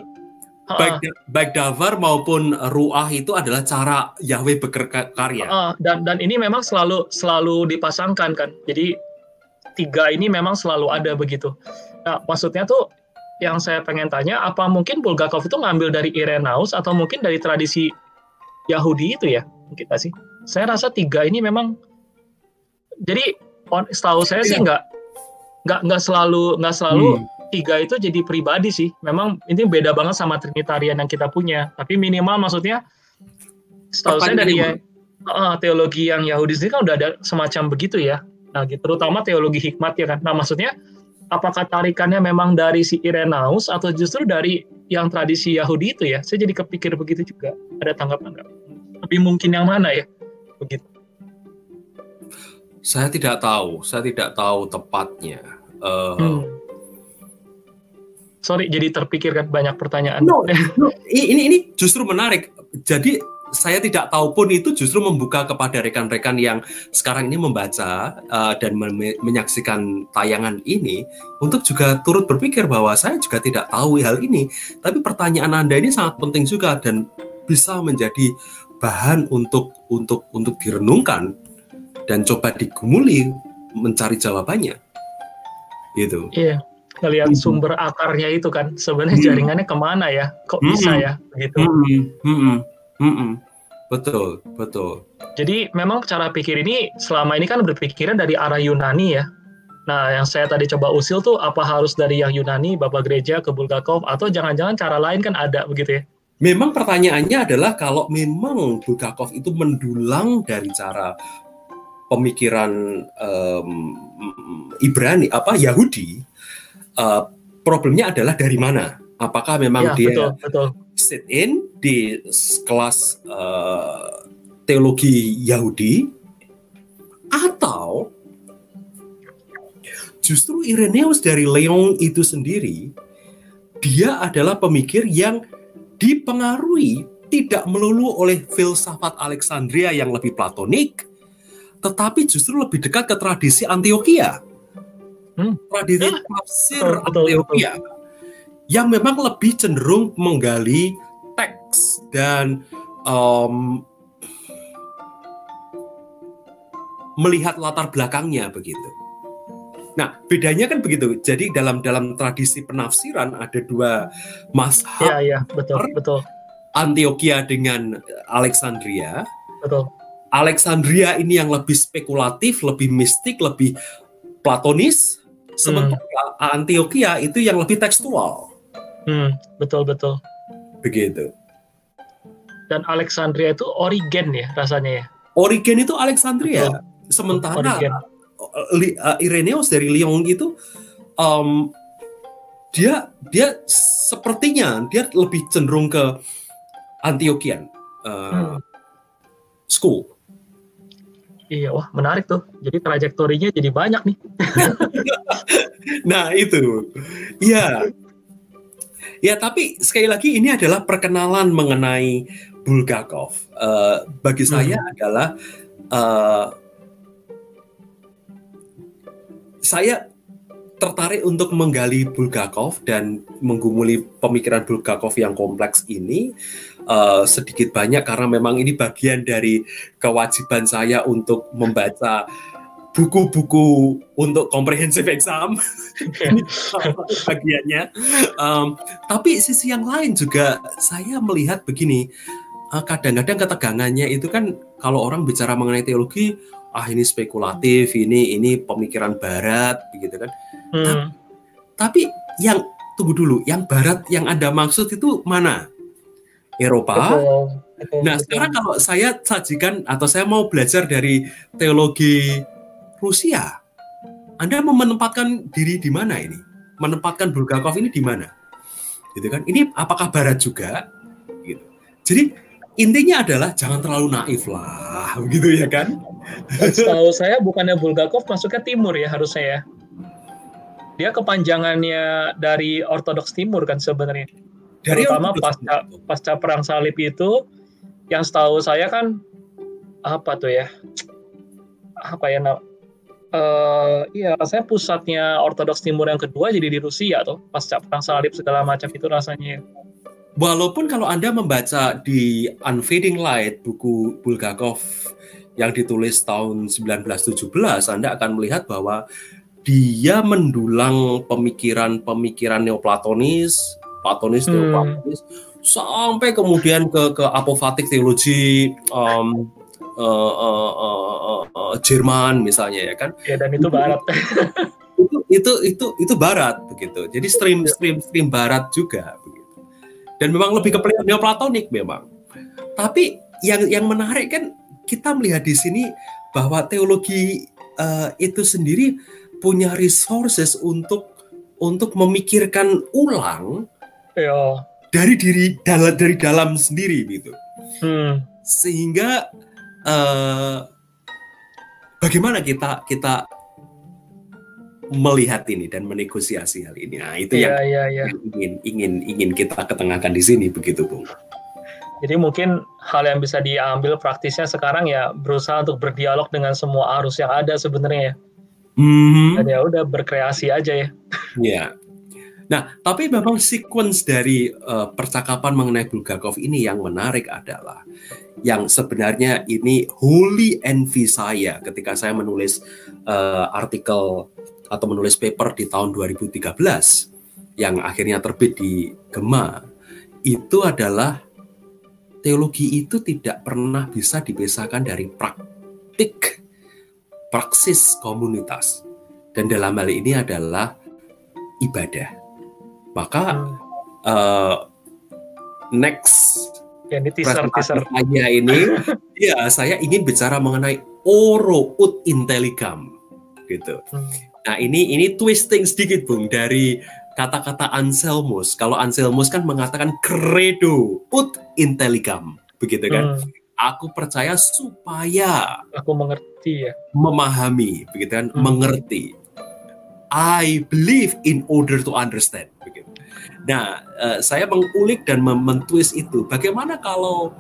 baik baik davar maupun ruah itu adalah cara Yahweh berkarya. Uh, dan dan ini memang selalu selalu dipasangkan kan. Jadi tiga ini memang selalu ada begitu. Nah, maksudnya tuh yang saya pengen tanya apa mungkin Bulgakov itu ngambil dari Irenaus atau mungkin dari tradisi Yahudi itu ya? Mungkin sih. Saya rasa tiga ini memang jadi setahu saya sih nggak nggak nggak selalu nggak selalu hmm tiga itu jadi pribadi sih. Memang ini beda banget sama Trinitarian yang kita punya. Tapi minimal maksudnya, setahu saya dari ya, uh, teologi yang Yahudi sendiri kan udah ada semacam begitu ya. Nah, gitu, terutama teologi hikmat ya kan. Nah, maksudnya apakah tarikannya memang dari si Irenaus atau justru dari yang tradisi Yahudi itu ya? Saya jadi kepikir begitu juga. Ada tanggapan nggak? Lebih mungkin yang mana ya? Begitu. Saya tidak tahu, saya tidak tahu tepatnya. Uh, hmm sorry jadi terpikir kan banyak pertanyaan. No, no, ini ini justru menarik. Jadi saya tidak tahu pun itu justru membuka kepada rekan-rekan yang sekarang ini membaca uh, dan menyaksikan tayangan ini untuk juga turut berpikir bahwa saya juga tidak tahu hal ini. Tapi pertanyaan Anda ini sangat penting juga dan bisa menjadi bahan untuk untuk untuk direnungkan dan coba digumuli mencari jawabannya. Gitu. Iya ngelihat sumber akarnya itu kan sebenarnya hmm. jaringannya ke mana ya kok hmm. bisa ya gitu hmm. Hmm. Hmm. betul betul jadi memang cara pikir ini selama ini kan berpikirnya dari arah Yunani ya nah yang saya tadi coba usil tuh apa harus dari yang Yunani Bapak Gereja ke Bulgakov atau jangan-jangan cara lain kan ada begitu ya memang pertanyaannya adalah kalau memang Bulgakov itu mendulang dari cara pemikiran um, Ibrani apa Yahudi uh, problemnya adalah dari mana? Apakah memang ya, dia betul, betul. sit in di kelas uh, teologi Yahudi atau justru Irenaeus dari Leon itu sendiri dia adalah pemikir yang dipengaruhi tidak melulu oleh filsafat Alexandria yang lebih platonik tetapi justru lebih dekat ke tradisi Antioquia hmm. tradisi ya. tafsir Antioquia yang memang lebih cenderung menggali teks dan um, melihat latar belakangnya begitu. Nah, bedanya kan begitu. Jadi dalam dalam tradisi penafsiran ada dua mazhab. Iya, iya, betul, betul. Antioquia dengan Alexandria. Betul. Alexandria ini yang lebih spekulatif, lebih mistik, lebih platonis. Sementara hmm. Antioquia itu yang lebih tekstual. Hmm, betul betul. Begitu. Dan Alexandria itu Origen ya rasanya ya. Origen itu Alexandria. Betul. Sementara Origen. Uh, Irenaeus dari Lyon itu um, dia dia sepertinya dia lebih cenderung ke Antiochian uh, hmm. school. Iya, wah menarik tuh. Jadi trajektorinya jadi banyak nih. nah itu, ya, ya tapi sekali lagi ini adalah perkenalan mengenai Bulgakov. Uh, bagi hmm. saya adalah uh, saya tertarik untuk menggali Bulgakov dan menggumuli pemikiran Bulgakov yang kompleks ini uh, sedikit banyak karena memang ini bagian dari kewajiban saya untuk membaca buku-buku untuk komprehensif exam bagiannya. Um, tapi sisi yang lain juga saya melihat begini, uh, kadang-kadang ketegangannya itu kan kalau orang bicara mengenai teologi, ah ini spekulatif, ini ini pemikiran Barat, begitu kan. Hmm. Tapi, yang tunggu dulu, yang Barat yang anda maksud itu mana? Eropa. Betul, betul, nah, betul. sekarang kalau saya sajikan atau saya mau belajar dari teologi Rusia, Anda menempatkan diri di mana ini? Menempatkan Bulgakov ini di mana? Gitu kan? Ini apakah barat juga? Gitu. Jadi intinya adalah jangan terlalu naif lah, gitu ya kan? Setahu saya bukannya Bulgakov masuknya timur ya harus saya. Dia kepanjangannya dari Ortodoks Timur kan sebenarnya. Dari terutama pasca pasca perang salib itu yang setahu saya kan apa tuh ya apa ya uh, iya rasanya pusatnya Ortodoks Timur yang kedua jadi di Rusia tuh pasca perang salib segala macam itu rasanya walaupun kalau anda membaca di Unfading Light buku Bulgakov yang ditulis tahun 1917 anda akan melihat bahwa dia mendulang pemikiran-pemikiran neoplatonis Platonis, hmm. sampai kemudian ke ke apofatik teologi um, uh, uh, uh, uh, Jerman misalnya ya kan. Ya dan itu barat. itu itu itu itu barat begitu. Jadi stream ya. stream stream barat juga begitu. Dan memang lebih ke neoplatonik memang. Tapi yang yang menarik kan kita melihat di sini bahwa teologi uh, itu sendiri punya resources untuk untuk memikirkan ulang ya. dari diri dalam dari dalam sendiri gitu hmm. sehingga uh, bagaimana kita kita melihat ini dan menegosiasi hal ini nah itu ya, yang, ya, ya. yang ingin ingin ingin kita ketengahkan di sini begitu bung jadi mungkin hal yang bisa diambil praktisnya sekarang ya berusaha untuk berdialog dengan semua arus yang ada sebenarnya ya. Mm-hmm. Dan ya udah berkreasi aja ya. Iya. Nah, tapi memang sequence dari uh, percakapan mengenai Bulgakov ini yang menarik adalah yang sebenarnya ini holy envy saya ketika saya menulis uh, artikel atau menulis paper di tahun 2013 yang akhirnya terbit di Gema itu adalah teologi itu tidak pernah bisa dipisahkan dari praktik praksis komunitas dan dalam hal ini adalah ibadah maka uh, next teaser teaser saya ini, ya saya ingin bicara mengenai oro ut intelligam, gitu. Hmm. Nah ini ini twisting sedikit bung dari kata-kata Anselmus. Kalau Anselmus kan mengatakan credo ut intelligam, begitu kan? Hmm. Aku percaya supaya aku mengerti ya, memahami, begitu kan? Hmm. Mengerti. I believe in order to understand. Nah, uh, saya mengulik dan mentwist itu. Bagaimana kalau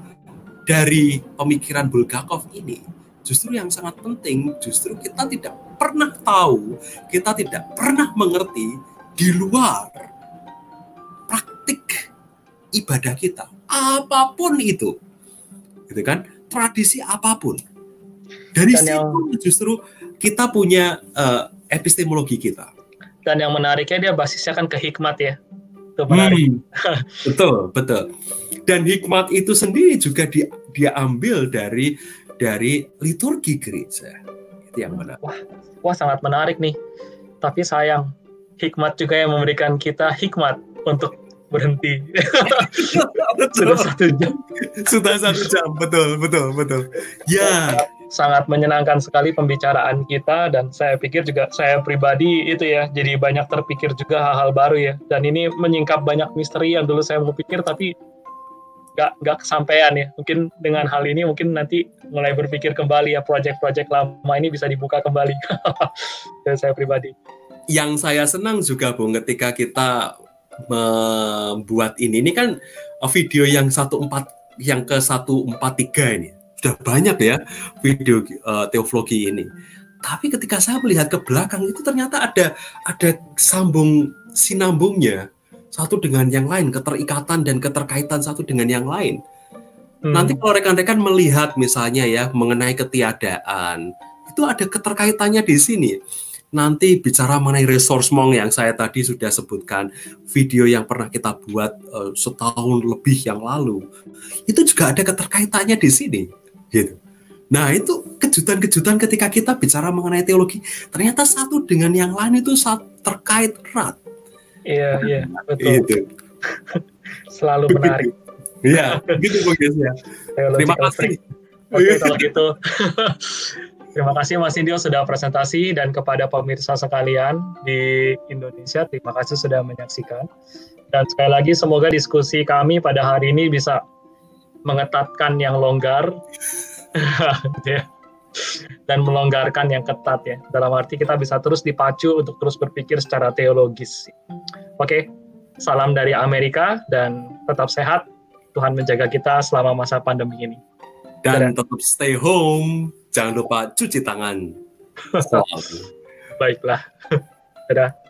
dari pemikiran Bulgakov ini, justru yang sangat penting, justru kita tidak pernah tahu, kita tidak pernah mengerti di luar praktik ibadah kita, apa pun itu, gitu kan? Tradisi apa pun. Dari Dan situ yang... justru kita punya uh, epistemologi kita. Dan yang menariknya dia basisnya kan ke hikmat ya itu menarik. Hmm, betul, betul. Dan hikmat itu sendiri juga di, dia ambil dari dari liturgi gereja. Itu yang menarik. Wah, wah sangat menarik nih. Tapi sayang, hikmat juga yang memberikan kita hikmat untuk berhenti. Sudah satu jam. Sudah satu jam, betul, betul, betul. Ya sangat menyenangkan sekali pembicaraan kita dan saya pikir juga saya pribadi itu ya jadi banyak terpikir juga hal-hal baru ya dan ini menyingkap banyak misteri yang dulu saya mau pikir tapi nggak nggak kesampaian ya. Mungkin dengan hal ini mungkin nanti mulai berpikir kembali ya proyek-proyek lama ini bisa dibuka kembali. Dari saya pribadi. Yang saya senang juga Bung ketika kita membuat ini ini kan video yang satu empat yang ke satu empat tiga ini sudah banyak ya video uh, teologi ini. Tapi ketika saya melihat ke belakang itu ternyata ada ada sambung sinambungnya satu dengan yang lain, keterikatan dan keterkaitan satu dengan yang lain. Hmm. Nanti kalau rekan-rekan melihat misalnya ya mengenai ketiadaan, itu ada keterkaitannya di sini. Nanti bicara mengenai resource mong yang saya tadi sudah sebutkan, video yang pernah kita buat uh, setahun lebih yang lalu, itu juga ada keterkaitannya di sini, gitu. Nah itu kejutan-kejutan ketika kita bicara mengenai teologi, ternyata satu dengan yang lain itu terkait erat. Iya, iya, betul. Itu. Selalu menarik. Iya, gitu Bung ya. Terima kasih. Oke, kalau gitu. Terima kasih Mas Indio sudah presentasi dan kepada pemirsa sekalian di Indonesia, terima kasih sudah menyaksikan. Dan sekali lagi semoga diskusi kami pada hari ini bisa mengetatkan yang longgar ya. dan melonggarkan yang ketat ya. Dalam arti kita bisa terus dipacu untuk terus berpikir secara teologis. Oke, salam dari Amerika dan tetap sehat. Tuhan menjaga kita selama masa pandemi ini. Dan Dadah. tetap stay home. Jangan lupa cuci tangan. Baiklah. Dadah.